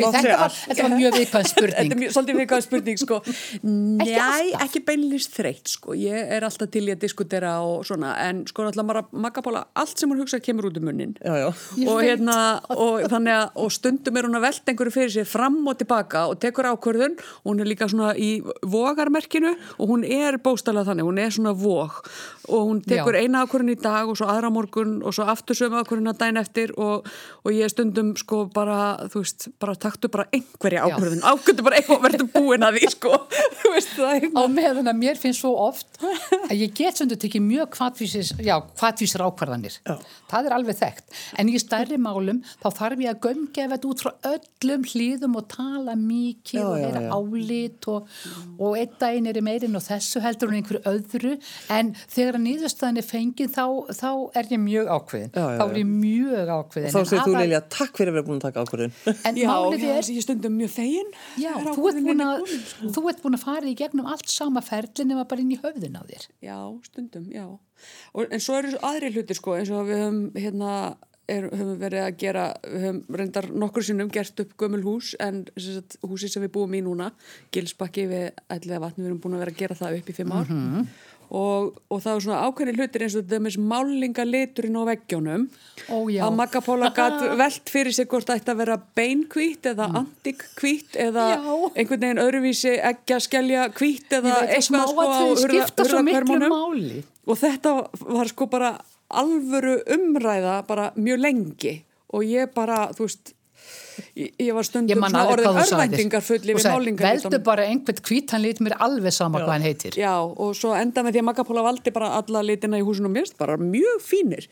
[SPEAKER 1] mátt
[SPEAKER 2] þetta, var, þetta var mjög viðkvæð
[SPEAKER 3] Þetta
[SPEAKER 2] spurning.
[SPEAKER 3] er mjög, svolítið mikað spurning sko. Nei,
[SPEAKER 2] alltaf.
[SPEAKER 3] ekki beinlýst þreytt sko. Ég er alltaf til í að diskutera og svona, en sko náttúrulega maður að makkapála allt sem hún hugsa kemur út um munnin.
[SPEAKER 1] Já, já.
[SPEAKER 2] Ég
[SPEAKER 3] og hérna, og að og stundum er hún að velta einhverju fyrir sér fram og tilbaka og tekur ákvörðun hún er líka svona í vogarmerkinu og hún er bóstalega þannig, hún er svona vog og hún tekur
[SPEAKER 2] Já.
[SPEAKER 3] eina ákvörðun í dag og svo aðra morgun og svo aftur sömu ákvörðun að dæn eftir og, og ég stundum sko bara, þú veist, bara taktu bara einhverja
[SPEAKER 2] Já.
[SPEAKER 3] ákvörðun, ákvörðu bara eitthvað verður búin að því sko, veist
[SPEAKER 2] Á meðan að mér finnst svo oft að ég get stundu tekið mjög kvatvísir ákvarðanir.
[SPEAKER 1] Já.
[SPEAKER 2] Það er alveg þekkt. En í stærri málum þá þarf ég að gömgefa þetta út frá öllum hlýðum og tala mikið
[SPEAKER 1] Já,
[SPEAKER 2] og
[SPEAKER 1] já.
[SPEAKER 2] álit og, og einn daginn er í meirinn og þessu heldur hún einhverju öðru. En þegar að niðurstaðan er fengið þá, þá er ég mjög ákveðin. Þá er ég mjög ákveðin.
[SPEAKER 1] Þá
[SPEAKER 2] En
[SPEAKER 1] segir þú Lilja, takk fyrir að vera búin að taka ákvörðun.
[SPEAKER 2] En
[SPEAKER 3] Já,
[SPEAKER 2] málið
[SPEAKER 3] já,
[SPEAKER 2] er
[SPEAKER 3] ég stundum mjög fegin
[SPEAKER 2] Já,
[SPEAKER 3] þegar
[SPEAKER 2] þú ert, búin að,
[SPEAKER 3] komin, sko.
[SPEAKER 2] þú ert búin að fara í gegnum allt sama ferli nema bara inn í höfðun á þér.
[SPEAKER 3] Já, stundum, já. Og, en svo eru aðri hluti sko, eins og við höfum, hérna, er, höfum verið að gera, við höfum reyndar nokkur sinnum gert upp gömul hús en sagt, húsi sem við búum í núna, Gilsbakki við ætliða vatni, við erum búin að vera að gera það upp í fimm ár og, og það er svona ákveðni hlutir eins og þetta með málingaliturinn á veggjónum
[SPEAKER 2] Ó,
[SPEAKER 3] að Magga Póla gat velt fyrir sig hvort það ætti að vera beinkvít eða antikkvít eða
[SPEAKER 2] Já.
[SPEAKER 3] einhvern veginn öðruvísi ekki að skellja hvít
[SPEAKER 2] Ég
[SPEAKER 3] eða eitthvað sko á
[SPEAKER 2] smáatriði
[SPEAKER 3] hurða-
[SPEAKER 2] skipta svo miklu
[SPEAKER 3] hurðarhvermunum.
[SPEAKER 2] máli.
[SPEAKER 3] og þetta var sko bara alvöru umræða bara mjög lengi og ég bara, þú veist ég, var stundum
[SPEAKER 2] man
[SPEAKER 3] svona orðin örvæntingar fulli við málingar
[SPEAKER 2] Veldu bara einhvern hvít, hann lít mér alveg sama hvað hann heitir.
[SPEAKER 3] Já, og svo enda með því að Magapóla valdi bara alla litina í húsinu og mérst bara mjög fínir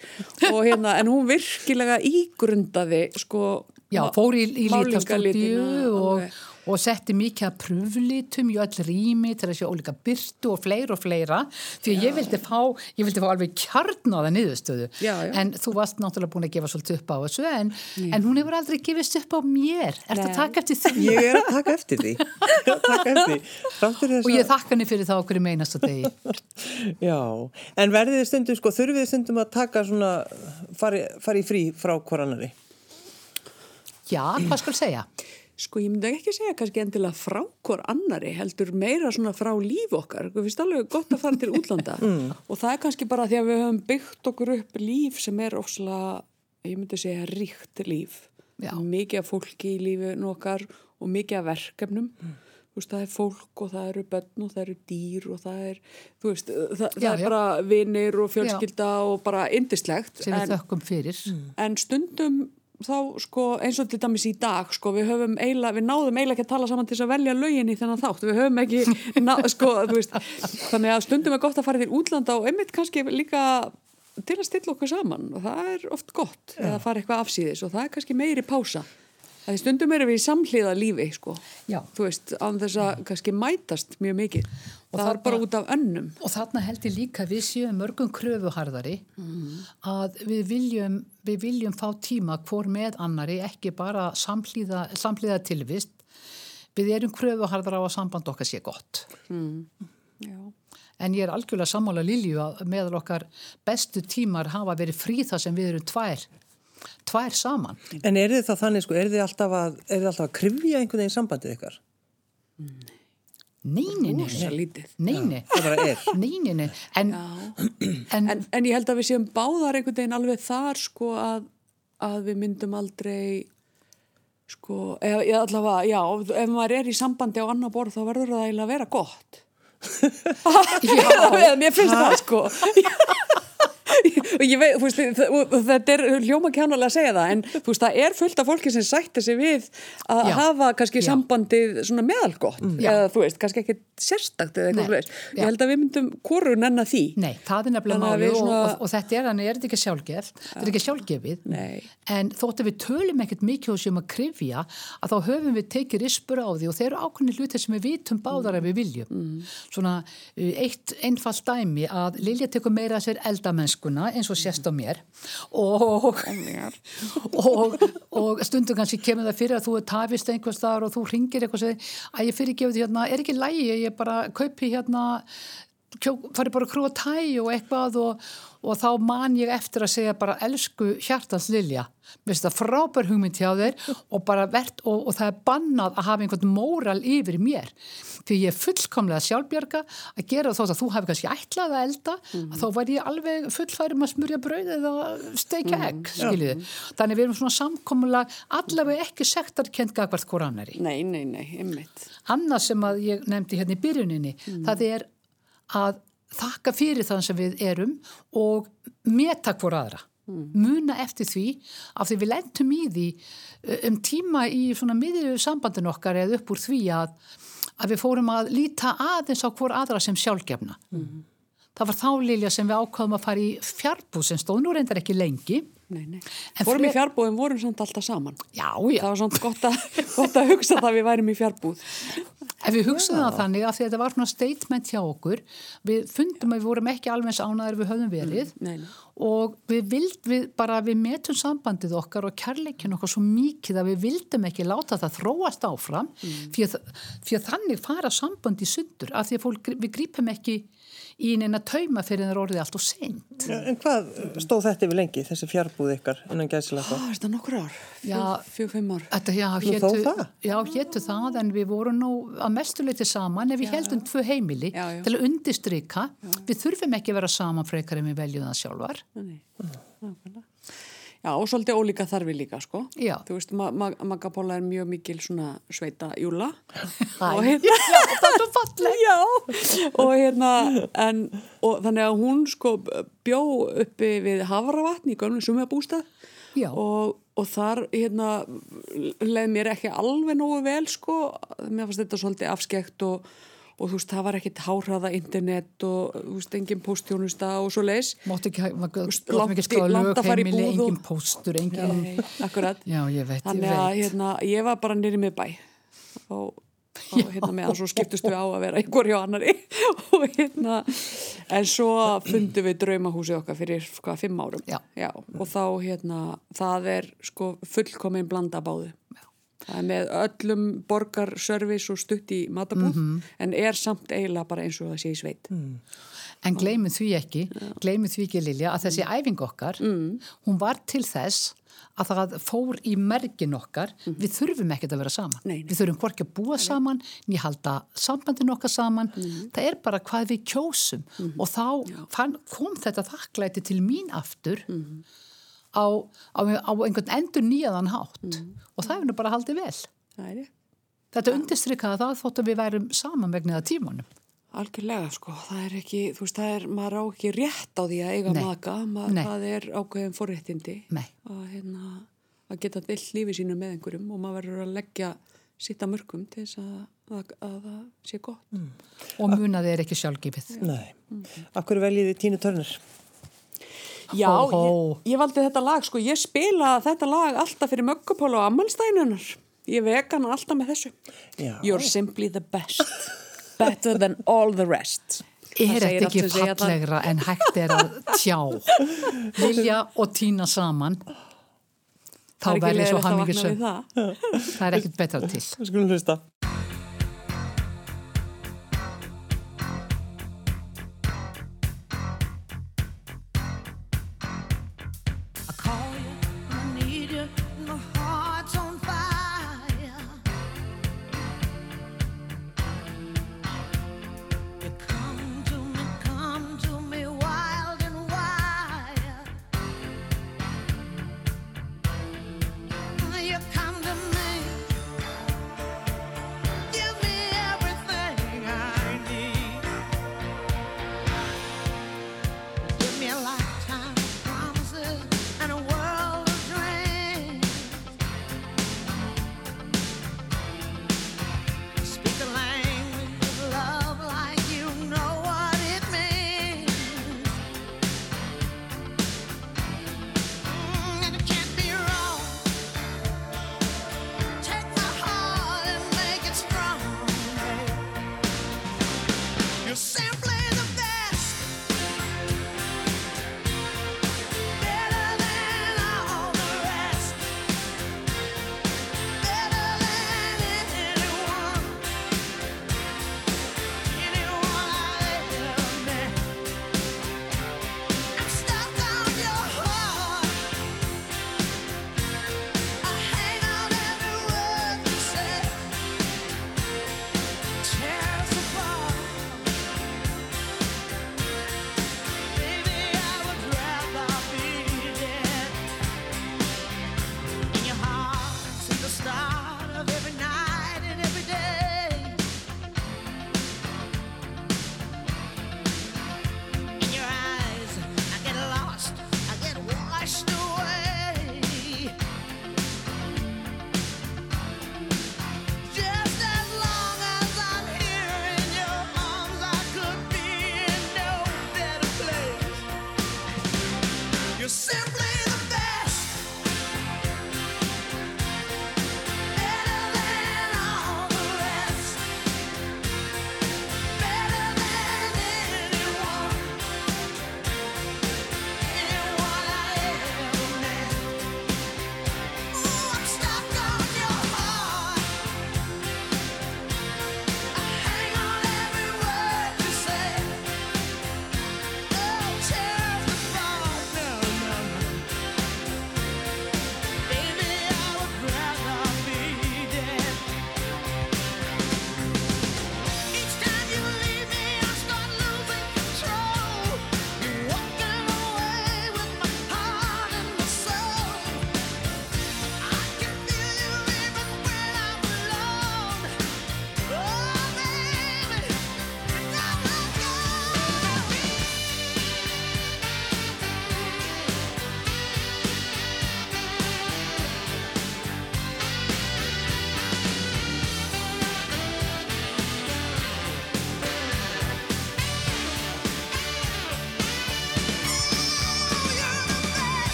[SPEAKER 3] og hérna, en hún virkilega ígrundaði sko
[SPEAKER 2] Já,
[SPEAKER 3] ma-
[SPEAKER 2] fór í, í lítastúdíu
[SPEAKER 3] málingalitina
[SPEAKER 2] og,
[SPEAKER 3] alveg.
[SPEAKER 2] Og setti mikið að pröflitum í öll rými til að sé ólíka byrtu og fleira og fleira því að ég vildi fá, ég vildi fá alveg kjarnaða niðurstöðu
[SPEAKER 3] Já, já.
[SPEAKER 2] en þú varst náttúrulega búin að gefa svolítið upp á þessu en, en hún hefur aldrei gefist upp á mér Ertu að
[SPEAKER 3] Nei.
[SPEAKER 2] taka eftir því?
[SPEAKER 1] Ég er að taka eftir því. Er að taka eftir því.
[SPEAKER 2] Og ég þakka henni fyrir það okkur í meinasta degi.
[SPEAKER 1] Já, en verðið stundum, sko, þurfið stundum að taka svona, fari, fari frí frá hvorannari?
[SPEAKER 2] Já, hvað skal segja?
[SPEAKER 3] Sko ég myndi ekki segja kannski endilega frá hvort annari heldur meira svona frá líf okkar. Við finnst alveg gott að fara til útlanda og það er kannski bara því að við höfum byggt okkur upp líf sem er ofslega, ég myndi segja ríkt líf.
[SPEAKER 2] Já.
[SPEAKER 3] Mikið af fólki í lífinu okkar og mikið af verkefnum. þú veist, það er fólk og það eru börn og það eru dýr og það er, þú veist, það, það
[SPEAKER 2] Já,
[SPEAKER 3] er
[SPEAKER 2] já.
[SPEAKER 3] bara vinir og fjölskylda og bara indislegt.
[SPEAKER 2] sem við
[SPEAKER 3] En,
[SPEAKER 2] þökkum fyrir.
[SPEAKER 3] en stundum þá, sko, eins og til dæmis í dag, sko, við höfum eiginlega, við náðum eiginlega ekki að tala saman til þess að velja lögin í þennan þátt. Við höfum ekki, ná, sko, þú veist, þannig að stundum er gott að fara til útlanda og einmitt kannski líka til að stilla okkur saman og það er oft gott eða fara eitthvað afsýðis og það er kannski meiri pása. Það stundum erum við í samhliða lífi, sko.
[SPEAKER 2] Já.
[SPEAKER 3] Þú veist, án þess að kannski mætast mjög mikið. Og það er bara út af önnum.
[SPEAKER 2] Og þarna held ég líka við séum mörgum kröfuharðari að við viljum, við viljum fá tíma hvor með annari, ekki bara samhlýða, samhlýða tilvist. Við erum kröfuharðar á að samband okkar sé gott.
[SPEAKER 3] Já.
[SPEAKER 2] En ég er algjörlega sammála Lilju að meðal okkar bestu tímar hafa verið frí þar sem við erum tvær, tvær saman.
[SPEAKER 1] En er þið þá þannig, sko, er þið alltaf að, er þið alltaf að krifja einhvern veginn sambandið ykkar?
[SPEAKER 2] Nei, nei, nei,
[SPEAKER 3] Rosa
[SPEAKER 2] nei,
[SPEAKER 3] lítið.
[SPEAKER 2] nei, nei,
[SPEAKER 1] Það bara er.
[SPEAKER 2] nei, nei, nei. En, en,
[SPEAKER 3] En, en ég held að við séum báðar einhvern veginn alveg þar sko að, að við myndum aldrei sko, eða allavega, já, ef maður er í sambandi á annar borð þá verður það eiginlega að vera gott. Já, mér finnst það sko. og ég veit, veist, þetta er hljóma kjánulega að segja það, en veist, það er fullt af fólki sem sættir sig við að
[SPEAKER 2] Já.
[SPEAKER 3] hafa kannski
[SPEAKER 2] Já.
[SPEAKER 3] sambandið svona meðalgott,
[SPEAKER 2] Já.
[SPEAKER 3] eða þú veist, kannski ekki sérstakt eða eitthvað veist. Ég held að við myndum hvoru nenn því.
[SPEAKER 2] Nei, það er nefnilega máli og,
[SPEAKER 3] svona-
[SPEAKER 2] og, og þetta er þannig, er þetta ekki sjálfgefð, þetta er ekki sjálfgefið,
[SPEAKER 3] Nei.
[SPEAKER 2] en þótt að við tölum ekkert mikið og sem að krifja, að þá höfum við tekið rispur á því og þeir eru ákveðni hlutir sem við vitum báðar að við viljum. Svona uh, eitt einfalt dæmi að Lilja tekur meira sér eldamennskuna eins og sést á mér. Og, og, og stundum kannski kemur það fyrir að þú er tafist einhvers staðar og þú ringir eitthvað segir að ég fyrir gefið hérna, er ekki lægi, ég bara kaupi hérna fari bara að krúa tæ og eitthvað og, og þá man ég eftir að segja bara elsku hjartans Lilja finnst það frábær hugmynd hjá þér og bara verðt og, og það er bannað að hafa einhvern móral yfir mér því ég er fullkomlega sjálfbjörga að gera þótt að þú hafi kannski ætlað að elda að þá var ég alveg fullfærum að smurja brauð eða steikja egg skiljiði. Þannig við erum svona samkomulag allavega ekki sektarkend gagvart hvort annari.
[SPEAKER 3] Nei, nei, nei, einmitt.
[SPEAKER 2] Annað sem að ég nefndi hérna í byrjuninni, það er að þakka fyrir það sem við erum og meta hvort aðra. Muna eftir því af því við lendum í því uh, um tíma í svona miðju sambandin okkar eða upp úr því að, að við fórum að líta aðeins á hvort aðra sem sjálfgefna. Það var þá Lilja sem við ákvaðum að fara í fjarbúð sem stóð nú reyndar ekki lengi.
[SPEAKER 3] Nei, nei.
[SPEAKER 2] En
[SPEAKER 3] Fórum í
[SPEAKER 2] fre-
[SPEAKER 3] fjárbúðum, vorum samt alltaf saman.
[SPEAKER 2] Já, já.
[SPEAKER 3] Það var svona gott að, gott að hugsa það að við værum í fjárbúð.
[SPEAKER 2] Ef við hugsaðum það þannig að því að þetta var svona statement hjá okkur, við fundum að við vorum ekki alveg eins ánæður við höfðum verið
[SPEAKER 3] nei, nei.
[SPEAKER 2] og við vild, við bara, við metum sambandið okkar og kærleikin okkar svo mikið að við vildum ekki láta það þróast áfram því, að, því að þannig fara sambandi sundur af því að fólk, við grípum ekki í neina tauma fyrir það orðið allt og seint.
[SPEAKER 1] En hvað stóð þetta yfir lengi, þessi fjárbúð ykkar innan gæsilega
[SPEAKER 3] Á, er þetta nokkur ár?
[SPEAKER 2] Já.
[SPEAKER 3] Fjög, fimm ár.
[SPEAKER 2] Þetta, já,
[SPEAKER 1] þó það?
[SPEAKER 2] já, hétu það en við vorum nú að mestuleiti saman ef við heldum tvö heimili
[SPEAKER 3] Já, já.
[SPEAKER 2] til að undistrykka. Við þurfum ekki að vera saman frekar en við veljum það sjálfar.
[SPEAKER 3] Nei, nákvæmlega. Já, og svolítið ólíka þarfi líka, sko.
[SPEAKER 2] Já.
[SPEAKER 3] Þú veist, ma ma Magapóla er mjög mikil svona sveita júla. Og hérna-
[SPEAKER 2] það er svo falleg.
[SPEAKER 3] Já, og hérna, en, og þannig að hún sko bjó uppi við Havravatn í gömlu sumabústað
[SPEAKER 2] Já.
[SPEAKER 3] og, og þar hérna leið mér ekki alveg nógu vel sko, mér fannst þetta svolítið afskekt og, og þú veist, það var ekkit háraða internet og þú veist, engin postjónusta og svo leis.
[SPEAKER 2] Máttu ekki,
[SPEAKER 3] í-
[SPEAKER 2] skráða
[SPEAKER 3] langt
[SPEAKER 2] lög
[SPEAKER 3] að
[SPEAKER 2] heimili, engin póstur, engin...
[SPEAKER 3] Nei, akkurat.
[SPEAKER 2] Já, ég veit,
[SPEAKER 3] Þannig
[SPEAKER 2] ég
[SPEAKER 3] að
[SPEAKER 2] veit.
[SPEAKER 3] hérna, ég var bara nýri með bæ og, og hérna meðan svo skiptust við á að vera einhver hjá annari og hérna en svo fundum við draumahúsið okkar fyrir hvað, fimm árum
[SPEAKER 2] Já.
[SPEAKER 3] og þá hérna, það er sko fullkomin blanda báðu Já. Það er með öllum borgarservice og stutt í matabúð
[SPEAKER 2] Mhm.
[SPEAKER 3] en er samt eiginlega bara eins og það sé í sveit.
[SPEAKER 2] En gleymið því ekki, gleymið því ekki Lilja, að þessi æfing okkar, hún var til þess að það fór í mergin okkar, við þurfum ekkert að vera saman.
[SPEAKER 3] Nei, nei.
[SPEAKER 2] Við þurfum hvorki að búa saman, ný halda sambandin okkar saman, það er bara hvað við kjósum. Og þá fann, kom þetta þakklæti til mín aftur á, á, á einhvern endur nýjaðan hátt og það er nú bara haldið vel.
[SPEAKER 3] ég
[SPEAKER 2] Þetta undirstrykkaði það þótt að við værum saman vegna það tímanum.
[SPEAKER 3] Algjörlega, sko, það er ekki, þú veist, það er, maður á ekki rétt á því að eiga
[SPEAKER 2] Nei.
[SPEAKER 3] maka, maður, það er ákveðin forréttindi að, hérna, að geta dill lífi sínu með einhverjum og maður verður að leggja sitt að mörgum til þess að, að, að það sé gott.
[SPEAKER 5] Mm.
[SPEAKER 2] Og munaði er ekki sjálfgefið.
[SPEAKER 5] Nei. Akkur veljið þið Tínu Törnir?
[SPEAKER 3] Já,
[SPEAKER 2] Hó, hó.
[SPEAKER 3] Ég, ég valdi þetta lag, sko, ég spila þetta lag alltaf fyrir möggupól og ammalstænunar. Ég veka hana alltaf með þessu.
[SPEAKER 5] Já.
[SPEAKER 3] You're simply the best, better than all the rest.
[SPEAKER 2] Er þetta ekki fallegra en hægt er að tjá Vilja og Tína saman þá
[SPEAKER 3] er ekki
[SPEAKER 2] verði svo
[SPEAKER 3] vakna við
[SPEAKER 2] hamingisum
[SPEAKER 3] það.
[SPEAKER 2] er ekkert betra til
[SPEAKER 5] skulum hlusta.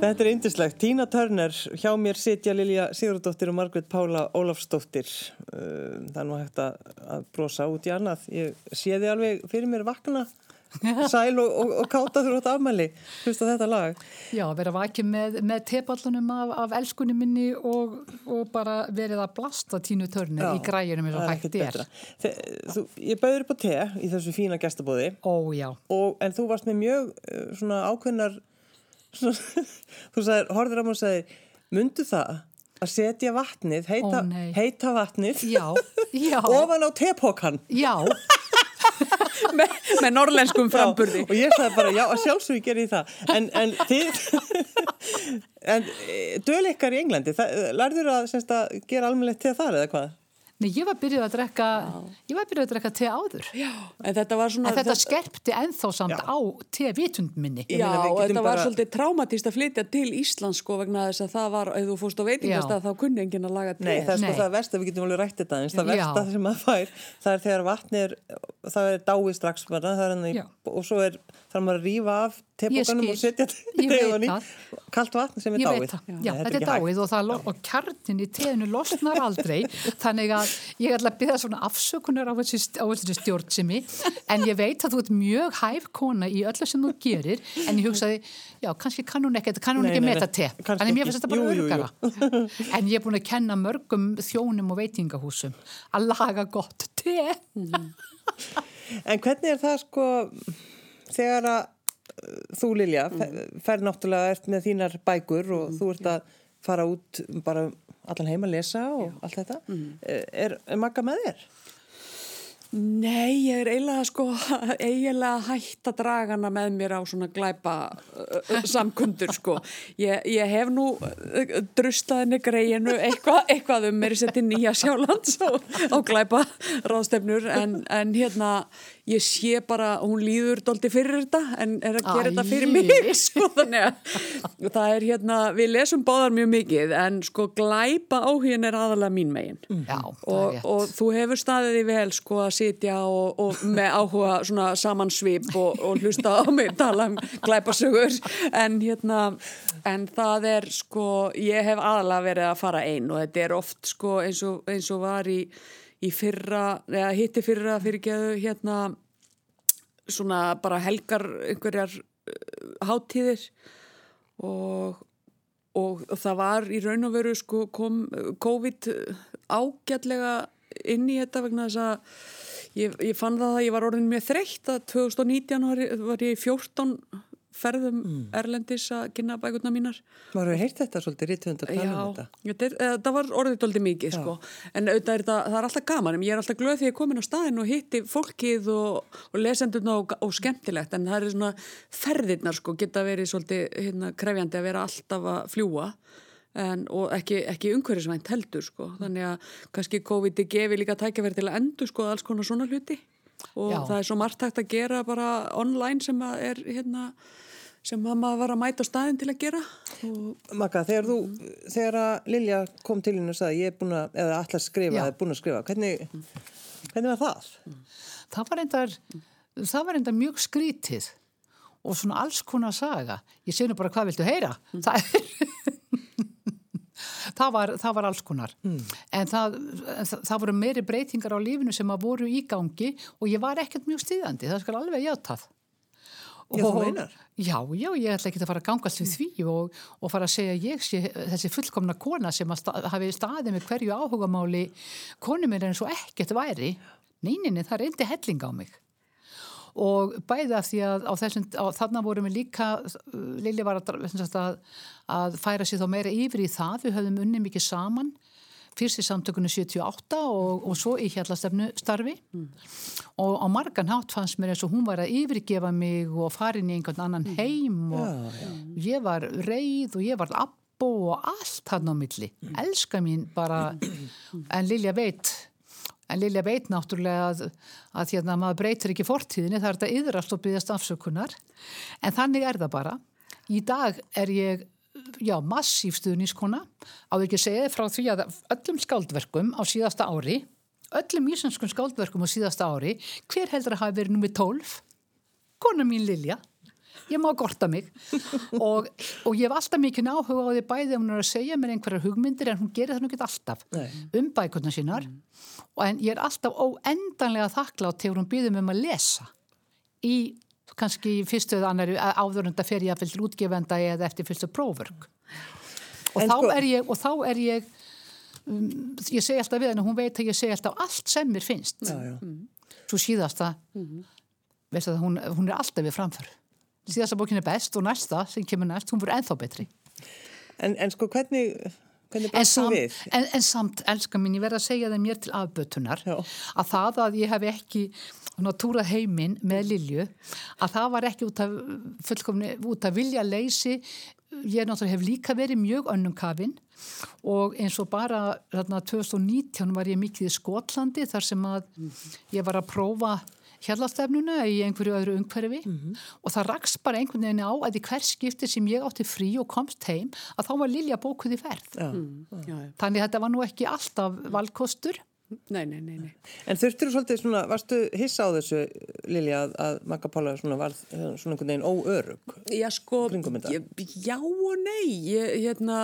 [SPEAKER 5] Þetta er yndislegt. Tína Törner, hjá mér sitja Lilja Sigurðardóttir og Margrét Pála Ólafsdóttir.
[SPEAKER 1] uh, það er nú hægt að, að brosa út í annað. Ég sé þið alveg fyrir mér vakna, sæl og, og, og káta átt afmæli, hlusta þetta lag.
[SPEAKER 2] Já, vera vakið með, með tepallunum af, af elskunni minni og, og bara verið að blasta tínu törnir
[SPEAKER 1] Já,
[SPEAKER 2] í græjunum eins og hægt er.
[SPEAKER 1] Þe, þú, ég bauður upp á te í þessu fína gestabóði
[SPEAKER 2] Ó, já.
[SPEAKER 1] og, en þú varst með mjög uh, svona ákveðnar þú sagðir, horfður á mig og sagðir mundu það að setja vatnið heita,
[SPEAKER 2] Ó,
[SPEAKER 1] heita vatnið
[SPEAKER 2] Já, já,
[SPEAKER 1] ofan á tepókan
[SPEAKER 2] já,
[SPEAKER 3] með, með norlenskum framburði.
[SPEAKER 1] og ég sagði bara já að sjálfsögur gerir það. En, en þið en döl ykkar í Englandi það, lærður að, að gera almennilegt til þar eða hvað?
[SPEAKER 2] Nei, ég var byrjuð að drekka, ég var byrjuð að drekka te áður.
[SPEAKER 3] Já, en þetta var svona...
[SPEAKER 2] En þetta skerpti ennþá samt
[SPEAKER 1] Já.
[SPEAKER 2] á te vitund minni.
[SPEAKER 1] Ég
[SPEAKER 3] Já,
[SPEAKER 1] meina, við
[SPEAKER 3] og þetta var
[SPEAKER 1] bara-
[SPEAKER 3] svolítið traumatist að flytja til Íslands sko vegna þess að það var, ef þú fórst á veitingastað þá kunni enginn að laga te.
[SPEAKER 1] Nei, það er sko
[SPEAKER 2] Nei.
[SPEAKER 1] það versta, við getum alveg rætt þetta eins, það
[SPEAKER 2] Já.
[SPEAKER 1] versta sem maður fær, það er þegar vatni er, það er dáið strax bara, það er
[SPEAKER 2] Já.
[SPEAKER 1] og svo er, þarf maður að rífa af tepókanum
[SPEAKER 2] skil.
[SPEAKER 1] og setja
[SPEAKER 2] Ég
[SPEAKER 1] tegunni,
[SPEAKER 2] það.
[SPEAKER 1] kalt vatn sem er
[SPEAKER 2] Ég
[SPEAKER 1] dáið.
[SPEAKER 2] veit það, já, þetta er dáið og, það, og kjarnin í teðinu losnar aldrei. Þannig að ég ætla að byrja svona afsökunar á þessi stjórnsemi. En ég veit að þú ert mjög hæf kona í öllu sem þú gerir. En ég hugsaði, já, kannski kann hún ekki kann hún
[SPEAKER 1] Nei,
[SPEAKER 2] ekki meta
[SPEAKER 1] nei,
[SPEAKER 2] te.
[SPEAKER 1] Kannski
[SPEAKER 2] þannig mér
[SPEAKER 1] ekki.
[SPEAKER 2] finnst þetta bara örugara en ég er búin að kenna mörgum þjónum og veitingahúsum að laga gott te.
[SPEAKER 1] En hvernig er það sko, þegar að uh, þú Lilja, mm. fer náttúrulega ert með þínar bækur og þú ert að fara út bara allan heim að lesa og allt þetta, er, er Magga með þér?
[SPEAKER 3] Nei, ég er eiginlega sko, eiginlega hætt að draga hana með mér á svona glæpa uh, samkundur sko. Ég, ég hef nú uh, drustaðinni greiðinu eitthvað, eitthvað um mér setti nýja sjálands á, á glæpa ráðstefnur en, en hérna ég sé bara, hún líður doldi fyrir þetta en er að gera
[SPEAKER 2] Æ.
[SPEAKER 3] þetta fyrir mig sko þannig að það er hérna, við lesum báðar mjög mikið en sko glæpa áhugin er aðalega mín megin.
[SPEAKER 2] Já, það er
[SPEAKER 3] og, og þú hefur staðið því vel sko að sitja og, og með áhuga svona samansvip og, og hlusta á mig tala um glæpasögur. En hérna en það er sko ég hef aðalega verið að fara einn og þetta er oft sko eins og, eins og var í, í fyrra, eða hitti fyrra fyrirgeðu hérna svona bara helgar einhverjar uh, hátíðir. Og og það var í raun og veru sko kom uh, COVID ágætlega inn í þetta vegna þess að ég, ég fann það að ég var orðin mjög þreytt að 2019 var, ég- var ég í 14 ferðum erlendis að kynna bækurna mínar.
[SPEAKER 1] Maður hefur heyrt þetta svolítið rítvönd að tala um
[SPEAKER 3] Já,
[SPEAKER 1] þetta.
[SPEAKER 3] þetta er, eh, það var orðið doldið mikið sko. en auðvitað er það, það er alltaf gaman. Ég er alltaf glöð því að ég er komin á staðin og hitti fólkið og, og lesendurna og, og skemmtilegt. En það er svona ferðirnar sko, geta verið svolítið hérna, krefjandi að vera alltaf að fljúa en, og ekki, ekki umhverfisvænt heldur sko. þannig að kannski COVID gefi líka tækjaverð til að endur sko alls konar svona hluti og
[SPEAKER 2] Já.
[SPEAKER 3] það er svo margt hægt að gera bara online sem að er hérna sem að maður var að mæta á staðin til að gera og
[SPEAKER 1] Magga, þegar þú, þegar að Lilja kom til henni og sagði ég er búin að, eða allar skrifa,
[SPEAKER 2] Já.
[SPEAKER 1] eða búin að skrifa, hvernig, hvernig var það?
[SPEAKER 2] það var endar það var endar mjög skrítið og svona alls konar saga ég nú bara hvað viltu heyra það, það, var, það var alls konar. En það, en það, það voru meiri breytingar á lífinu sem að voru í gangi og ég var ekkert mjög stíðandi, það skal alveg játað.
[SPEAKER 1] Já, þú
[SPEAKER 2] Og-
[SPEAKER 1] meinar?
[SPEAKER 2] Já, já, ég ætla ekki að fara að gangast við því og, og fara að segja ég sé þessi fullkomna kona sem að sta, hafi staðið með hverju áhugamáli konu mér eins og ekkert væri. Neyninni, það reyndi helling á mig og bæði af því að á þessum, á, þarna vorum við líka Lili var að, að, að færa sér þá meira yfir í það. Við höfðum unni mikið saman. Fyrst í samtökunni 78 og, og svo í hjallastefnu starfi og á margan hátt fannst mér eins og hún var að yfirgefa mig og farin í einhvern annan heim og ég var reið og ég var abbo og allt hann á milli. Elska mín bara en Lilja veit en Lilja veit náttúrulega að, að hérna, maður breytir ekki fortíðinni það er þetta yðrast og byggjast afsökunar. En þannig er það bara. Í dag er ég já, massíf stuðnískona á ekki að segja þér frá því að öllum skáldverkum á síðasta ári öllum íslenskum skáldverkum á síðasta ári hver heldur að hafa verið nummið 12 kona mín Lilja ég má gorta mig. Og, og ég hef alltaf mikið áhuga á því bæði ef hún er að segja mér einhverjar hugmyndir en hún gerir það nú ekki alltaf um bækurnar sínar. Og en ég er alltaf óendanlega þakklátt þegar hún býður mér um að lesa í kannski fyrstu eða annari áðurunda fer ég að fylgja útgefenda eða eftir fyrstu próförk og
[SPEAKER 1] sko-
[SPEAKER 2] og þá er ég um, ég segi alltaf við henni, hún veit að ég segi alltaf allt sem mér finnst.
[SPEAKER 1] Já, já.
[SPEAKER 2] svo síðasta veistu það, hún, hún er alltaf við framför síðasta bókin er best og næsta sem kemur næst, hún verður ennþá betri
[SPEAKER 1] En, en sko, hvernig, hvernig bæst þú við?
[SPEAKER 2] en, en samt, elskar mín, ég verð að segja það mér til afbötunar
[SPEAKER 1] Já.
[SPEAKER 2] að það að ég hef ekki túrað heiminn með Lilju að það var ekki út af fullkomni, út af vilja leysi ég náttúrulega hef líka verið mjög önnum kafinn og eins og bara þarna 2019 var ég mikið í Skotlandi þar sem að ég var að prófa hérlastefnuna í einhverju öðru umhverfi og það raks bara einhvern veginn á að í hvers skipti sem ég átti frí og komst heim að þá var Lilja bókuð í ferð.
[SPEAKER 1] Já.
[SPEAKER 2] Þannig að þetta var nú ekki alltaf valkostur.
[SPEAKER 3] Nei, nei, nei, nei.
[SPEAKER 1] En þurftur þú svolítið svona, varstu hissa á þessu, Lilja, að, að Magga Pála svona var svona einhvern veginn óörug?
[SPEAKER 3] Já, sko, ég, já og nei, ég, hérna,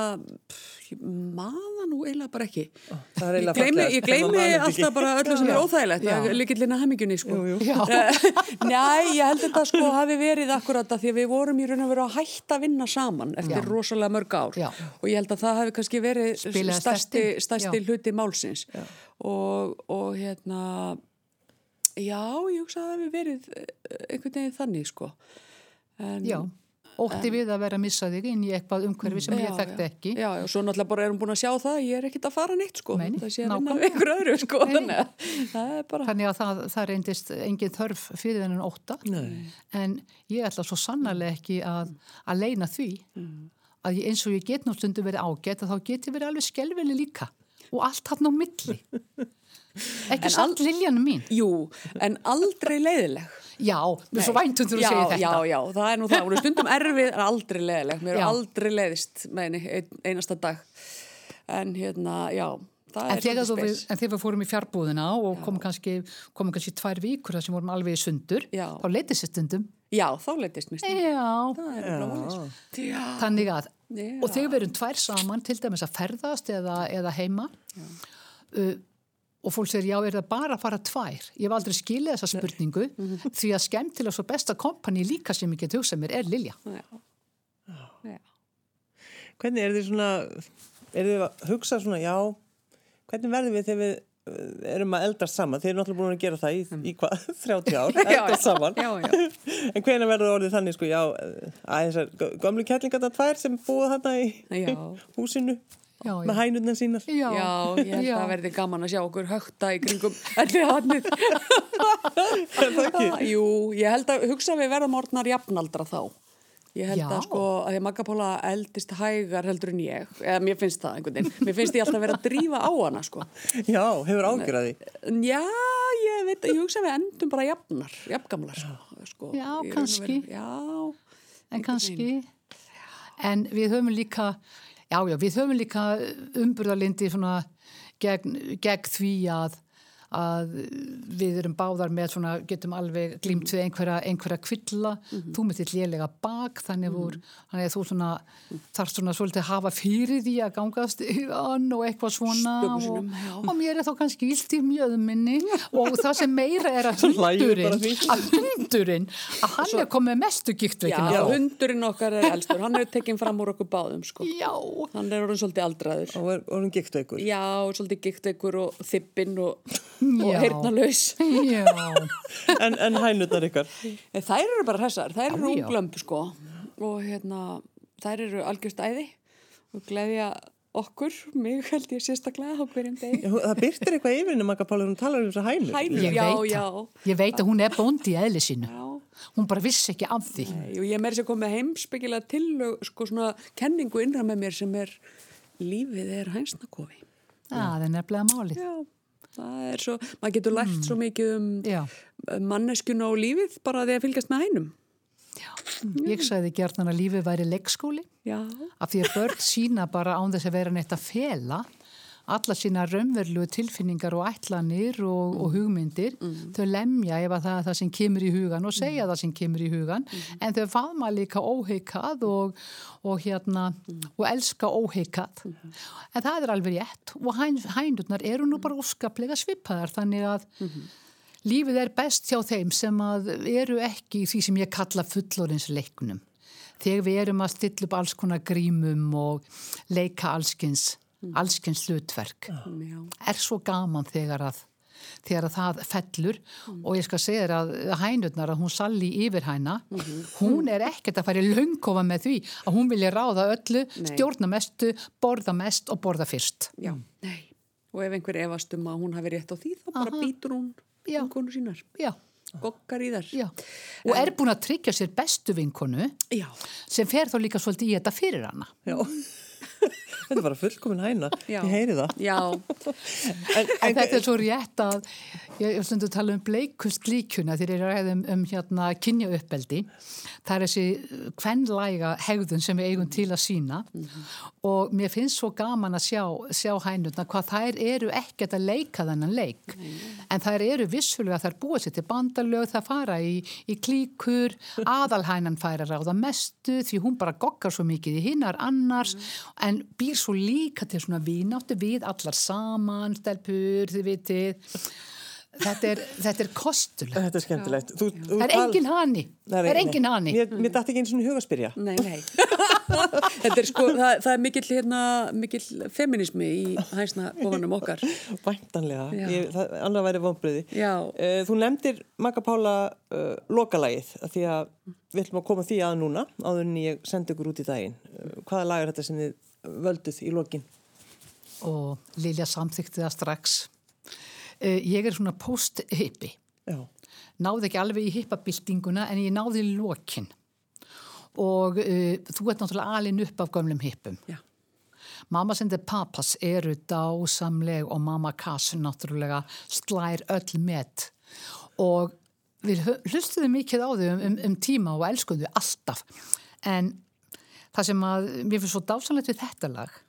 [SPEAKER 3] ég maða nú eiginlega bara ekki.
[SPEAKER 1] það er
[SPEAKER 3] Ég gleymi, ég gleymi alltaf bara öllu sem
[SPEAKER 2] Já.
[SPEAKER 3] er óþægilegt,
[SPEAKER 2] Já.
[SPEAKER 3] líkillina hemmingunni, sko.
[SPEAKER 1] Jú, jú.
[SPEAKER 2] Já.
[SPEAKER 3] Nei, ég held þetta sko hafi verið akkurat að því að við vorum í raun og veru að hætta að vinna saman eftir
[SPEAKER 2] Já.
[SPEAKER 3] rosalega mörg ár
[SPEAKER 2] Já.
[SPEAKER 3] og ég held að það hafi kannski verið stærsti,
[SPEAKER 2] inn.
[SPEAKER 3] stærsti
[SPEAKER 2] Já.
[SPEAKER 3] Og, og hérna já, ég hugsa að það hafi verið eh, einhvern veginn þannig sko en,
[SPEAKER 2] Já, ótti við að vera að missa þig inn í eitthvað umhverfi sem ég
[SPEAKER 3] Já,
[SPEAKER 2] þekkti
[SPEAKER 3] já.
[SPEAKER 2] ekki.
[SPEAKER 3] Já, og svo náttúrulega bara erum búin að sjá það ég er ekkit að fara neitt sko
[SPEAKER 2] nei,
[SPEAKER 3] það sé að vinna við ykkur öðru sko þannig að það er bara
[SPEAKER 2] Þannig að það, það reyndist engin þörf fyrir þennan ótta.
[SPEAKER 1] Nei.
[SPEAKER 2] En ég ætla svo sannarlega ekki að, að leina því að ég, eins og ég get nú stundu verið ágætt að þá get ég verið alveg skelvili líka og allt hann á milli. Ekki samt Liljanum mín.
[SPEAKER 3] Jú, en aldrei leiðileg
[SPEAKER 2] Já, mér er svo væntum þú að segja þetta.
[SPEAKER 3] Já, já, það er nú það, hún er stundum erfið en aldrei leðileg, mér er aldrei leðist með ein, einasta dag en hérna, já
[SPEAKER 2] En þegar, við, en þegar við fórum í fjárbúðina og komum kannski, komum kannski tvær vikur þar sem vorum alveg í sundur,
[SPEAKER 3] Já.
[SPEAKER 2] þá leytist sér stundum.
[SPEAKER 3] Já, þá leitist mér stundum
[SPEAKER 2] Já.
[SPEAKER 3] Já,
[SPEAKER 2] þannig að,
[SPEAKER 3] Já.
[SPEAKER 2] og þegar við erum tvær saman, til dæmis að ferðast eða, eða heima, uh, og fólk segir, já, er það bara að fara tvær? Ég hef aldrei skilið þessa spurningu,
[SPEAKER 3] Mhm.
[SPEAKER 2] því að skemmtilega svo besta kompani líka sem ég get hugsað mér er Lilja.
[SPEAKER 3] já, já.
[SPEAKER 1] Hvernig er þið svona, er þið að hugsa svona, já, hvernig verðum við þegar við erum að eldast saman? Þið erum náttúrulega búin að gera það í, í hvað, 30 ár, eldast saman.
[SPEAKER 3] Já, já.
[SPEAKER 1] En hvernig verður það orðið þannig, sko, já, að þessar gömlu kettlingarna tvær sem búið þarna í
[SPEAKER 3] Já.
[SPEAKER 1] húsinu
[SPEAKER 2] Já, já.
[SPEAKER 1] með hænurnar sínar?
[SPEAKER 2] Já,
[SPEAKER 3] Já, ég held
[SPEAKER 2] já.
[SPEAKER 3] að verði gaman að sjá okkur högta í kringum allir hannir.
[SPEAKER 1] Er það ekki?
[SPEAKER 3] Jú, ég held að hugsa við verðum orðnar jafnaldra þá. Ég held
[SPEAKER 2] Já.
[SPEAKER 3] að sko að því að Magga Pála eldist hægar heldur en ég, eða mér finnst það einhvern veginn, mér finnst ég alltaf vera að drífa á hana sko.
[SPEAKER 1] Já, hefur ágjörði.
[SPEAKER 3] En Já, ég veit, ég hugsa að við endum bara jafnar, jafngamlar sko. sko
[SPEAKER 2] Já, kannski.
[SPEAKER 3] veru. Já,
[SPEAKER 2] en kannski en við höfum líka já, já, við höfum líka umburðalindi svona gegn, gegn því að að við erum báðar með svona, getum alveg glýmt við einhverja, einhverja kvilla,
[SPEAKER 3] Mhm.
[SPEAKER 2] þú með þitt lélega bak, þannig, mm. úr, þannig að þú svona þarf svona svolítið að hafa fyrir því að gangast yfir og eitthvað svona
[SPEAKER 3] Stöku
[SPEAKER 2] og,
[SPEAKER 3] já.
[SPEAKER 2] og mér er þá kannski illt í mjöðminni og það sem meira er að
[SPEAKER 1] Svo
[SPEAKER 2] hundurinn að hundurinn, að hann er komið mestu
[SPEAKER 3] já,
[SPEAKER 2] giktveikina
[SPEAKER 3] hundurinn okkar er elstur, hann er tekinn fram úr okkur báðum sko.
[SPEAKER 2] Já,
[SPEAKER 3] Hann er orðin svolítið aldraður.
[SPEAKER 1] Og er orðin gikt ykkur.
[SPEAKER 3] Já, svolítið gikt ykkur og þippinn og, og
[SPEAKER 2] Já.
[SPEAKER 3] heyrnalaus.
[SPEAKER 2] já,
[SPEAKER 1] En, en hænurnar ykkar?
[SPEAKER 3] En Þær eru bara hressar, þær eru
[SPEAKER 2] Já, já.
[SPEAKER 3] unglömp sko og hérna, þær eru algjörst æði og gleðja okkur, mig held ég sérstaklega á hverjum degi.
[SPEAKER 1] Já, Það byrtir eitthvað yfir Magga Pála þegar hún talar um þessa hænur.
[SPEAKER 3] Hænur,
[SPEAKER 2] ég
[SPEAKER 3] já,
[SPEAKER 2] veit
[SPEAKER 3] já.
[SPEAKER 2] Ég veit að hún er bóndi í eðli sínu.
[SPEAKER 3] já.
[SPEAKER 2] Hún bara vissi ekki af því.
[SPEAKER 3] Nei, og ég meiri sér komið heimsbyggilega til sko svona kenningu innra með mér sem er lífið er hænsnakofi.
[SPEAKER 2] Það er nefnilega málið.
[SPEAKER 3] Já, það er svo, maður getur lært svo mikið um
[SPEAKER 2] Já,
[SPEAKER 3] manneskjuna og lífið bara því að fylgjast með hænum.
[SPEAKER 2] ég sagði gjarnan að lífið væri leikskóli.
[SPEAKER 3] Já,
[SPEAKER 2] af því að börn sína bara án þess að vera neitt að fela alla sína raunverlu tilfinningar og ætlanir og, og hugmyndir þau lemja ef að það er það sem kemur í hugan og segja það sem kemur í hugan en þau faðma líka óheikað og, og hérna og elska óheikað en það er alveg rétt og hæn, hænurnar eru nú bara óskaplega svipaðar þannig að lífið er best hjá þeim sem að eru ekki í því sem ég kalla fullorinsleiknum þegar við erum að stilla upp alls konar grímum og leika allskins, allskins hlutverk
[SPEAKER 3] Já.
[SPEAKER 2] er svo gaman þegar að þegar að það fellur og ég skal segja þér að hænurnar að hún salli yfir hæna hún er ekkert að fara í löngkofa með því að hún vilja ráða öllu,
[SPEAKER 3] Nei.
[SPEAKER 2] stjórna mestu borða mest og borða fyrst
[SPEAKER 3] Já, nei. Og ef einhver efast um að hún hafi rétt á því, þá bara
[SPEAKER 2] Aha.
[SPEAKER 3] býtur hún vinkonu sínar.
[SPEAKER 2] já,
[SPEAKER 3] Goggar í þær.
[SPEAKER 2] já. og er búin að tryggja sér bestu vinkonu
[SPEAKER 3] Já.
[SPEAKER 2] sem fer þá líka svolítið í þetta fyrir hana
[SPEAKER 1] Já. Þetta er bara fullkomin hæna,
[SPEAKER 3] Já.
[SPEAKER 1] ég heyri það.
[SPEAKER 3] Já.
[SPEAKER 1] En,
[SPEAKER 2] En þetta er svo rétt að, ég, ég stundu að tala um bleikust líkjuna þegar ég ræði um, um hérna kynja uppeldi. Það er þessi kvenlæga hegðun sem við eigum til að sína og mér finnst svo gaman að sjá, sjá hænurna hvað þær eru ekkert að leika þennan leik. En þær eru vissulega, þær búa sér til bandalög, það fara í, í klíkur, aðalhænan færa ráða mestu því hún bara goggar svo mikið í hinnar annars en býr svo líka til svona vináttu við allar saman, stelpur, þið vitið. Þetta er, þetta er kostulegt.
[SPEAKER 1] Þetta er skemmtilegt. Þú,
[SPEAKER 2] Það er engin hani. Það er engin hani.
[SPEAKER 1] Mér, mér dætti ekki eins og huga að spyrja.
[SPEAKER 3] Nei, nei. Þetta er sko, það, það er mikill, hérna, mikill feminismi í hæsna kofanum okkar.
[SPEAKER 1] Væntanlega. Ég, það, annað væri vonbriði.
[SPEAKER 3] Já.
[SPEAKER 1] Uh, þú nefndir Magga Pála uh, lokalagið af því að við ætlum að koma því að núna áður en ég sendi ykkur út í daginn. Uh, hvaða lag er þetta sem þið völduð í lokin?
[SPEAKER 2] Og Lilja samþykti það strax. Eh, Ég er svona post-hippi.
[SPEAKER 1] Já.
[SPEAKER 2] Náði ekki alveg í hippabildinguna en ég náði í lokin. Og uh, þú ert náttúrulega alin upp af gömlum hippum.
[SPEAKER 3] Já.
[SPEAKER 2] Mamma sendi papas eru dásamleg og mamma Kassu náttúrulega slær öll met. Og við hlustuðum mikið á þau um, um, um tíma og elskuðum þau alltaf. En það sem að mér finnst svo dásamlegt við þetta lag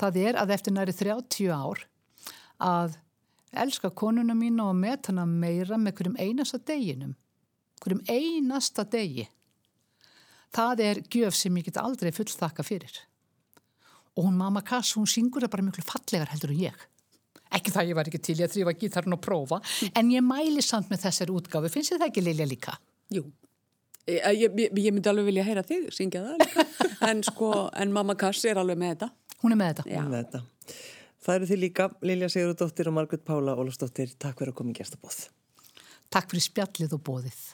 [SPEAKER 2] það er að eftir næri 30 ár að elska konuna mína og met hana meira með hverjum einasta deginum. Hverjum einasta degi það er gjöf sem ég get aldrei fullþakka fyrir og hún mamma Kass, hún syngur það bara miklu fallegar heldur en ég. Ekki það ég var ekki til að þrýfa gítarn og prófa, en ég mæli samt með þessari útgáfi. Finnst þið það ekki Lilja líka?
[SPEAKER 3] Jú. Ég, ég, ég, ég myndi alveg vilja heyra þig syngja það líka. En sko, en mamma Kass er alveg með þetta.
[SPEAKER 2] Hún er með þetta.
[SPEAKER 3] Já.
[SPEAKER 1] Með þetta. Það eru þið líka, Lilja Sigurðardóttir og Margut Pála Ólafsdóttir. Takk fyrir að koma í gestabóð.
[SPEAKER 2] Takk fyrir spjallið og bóðið.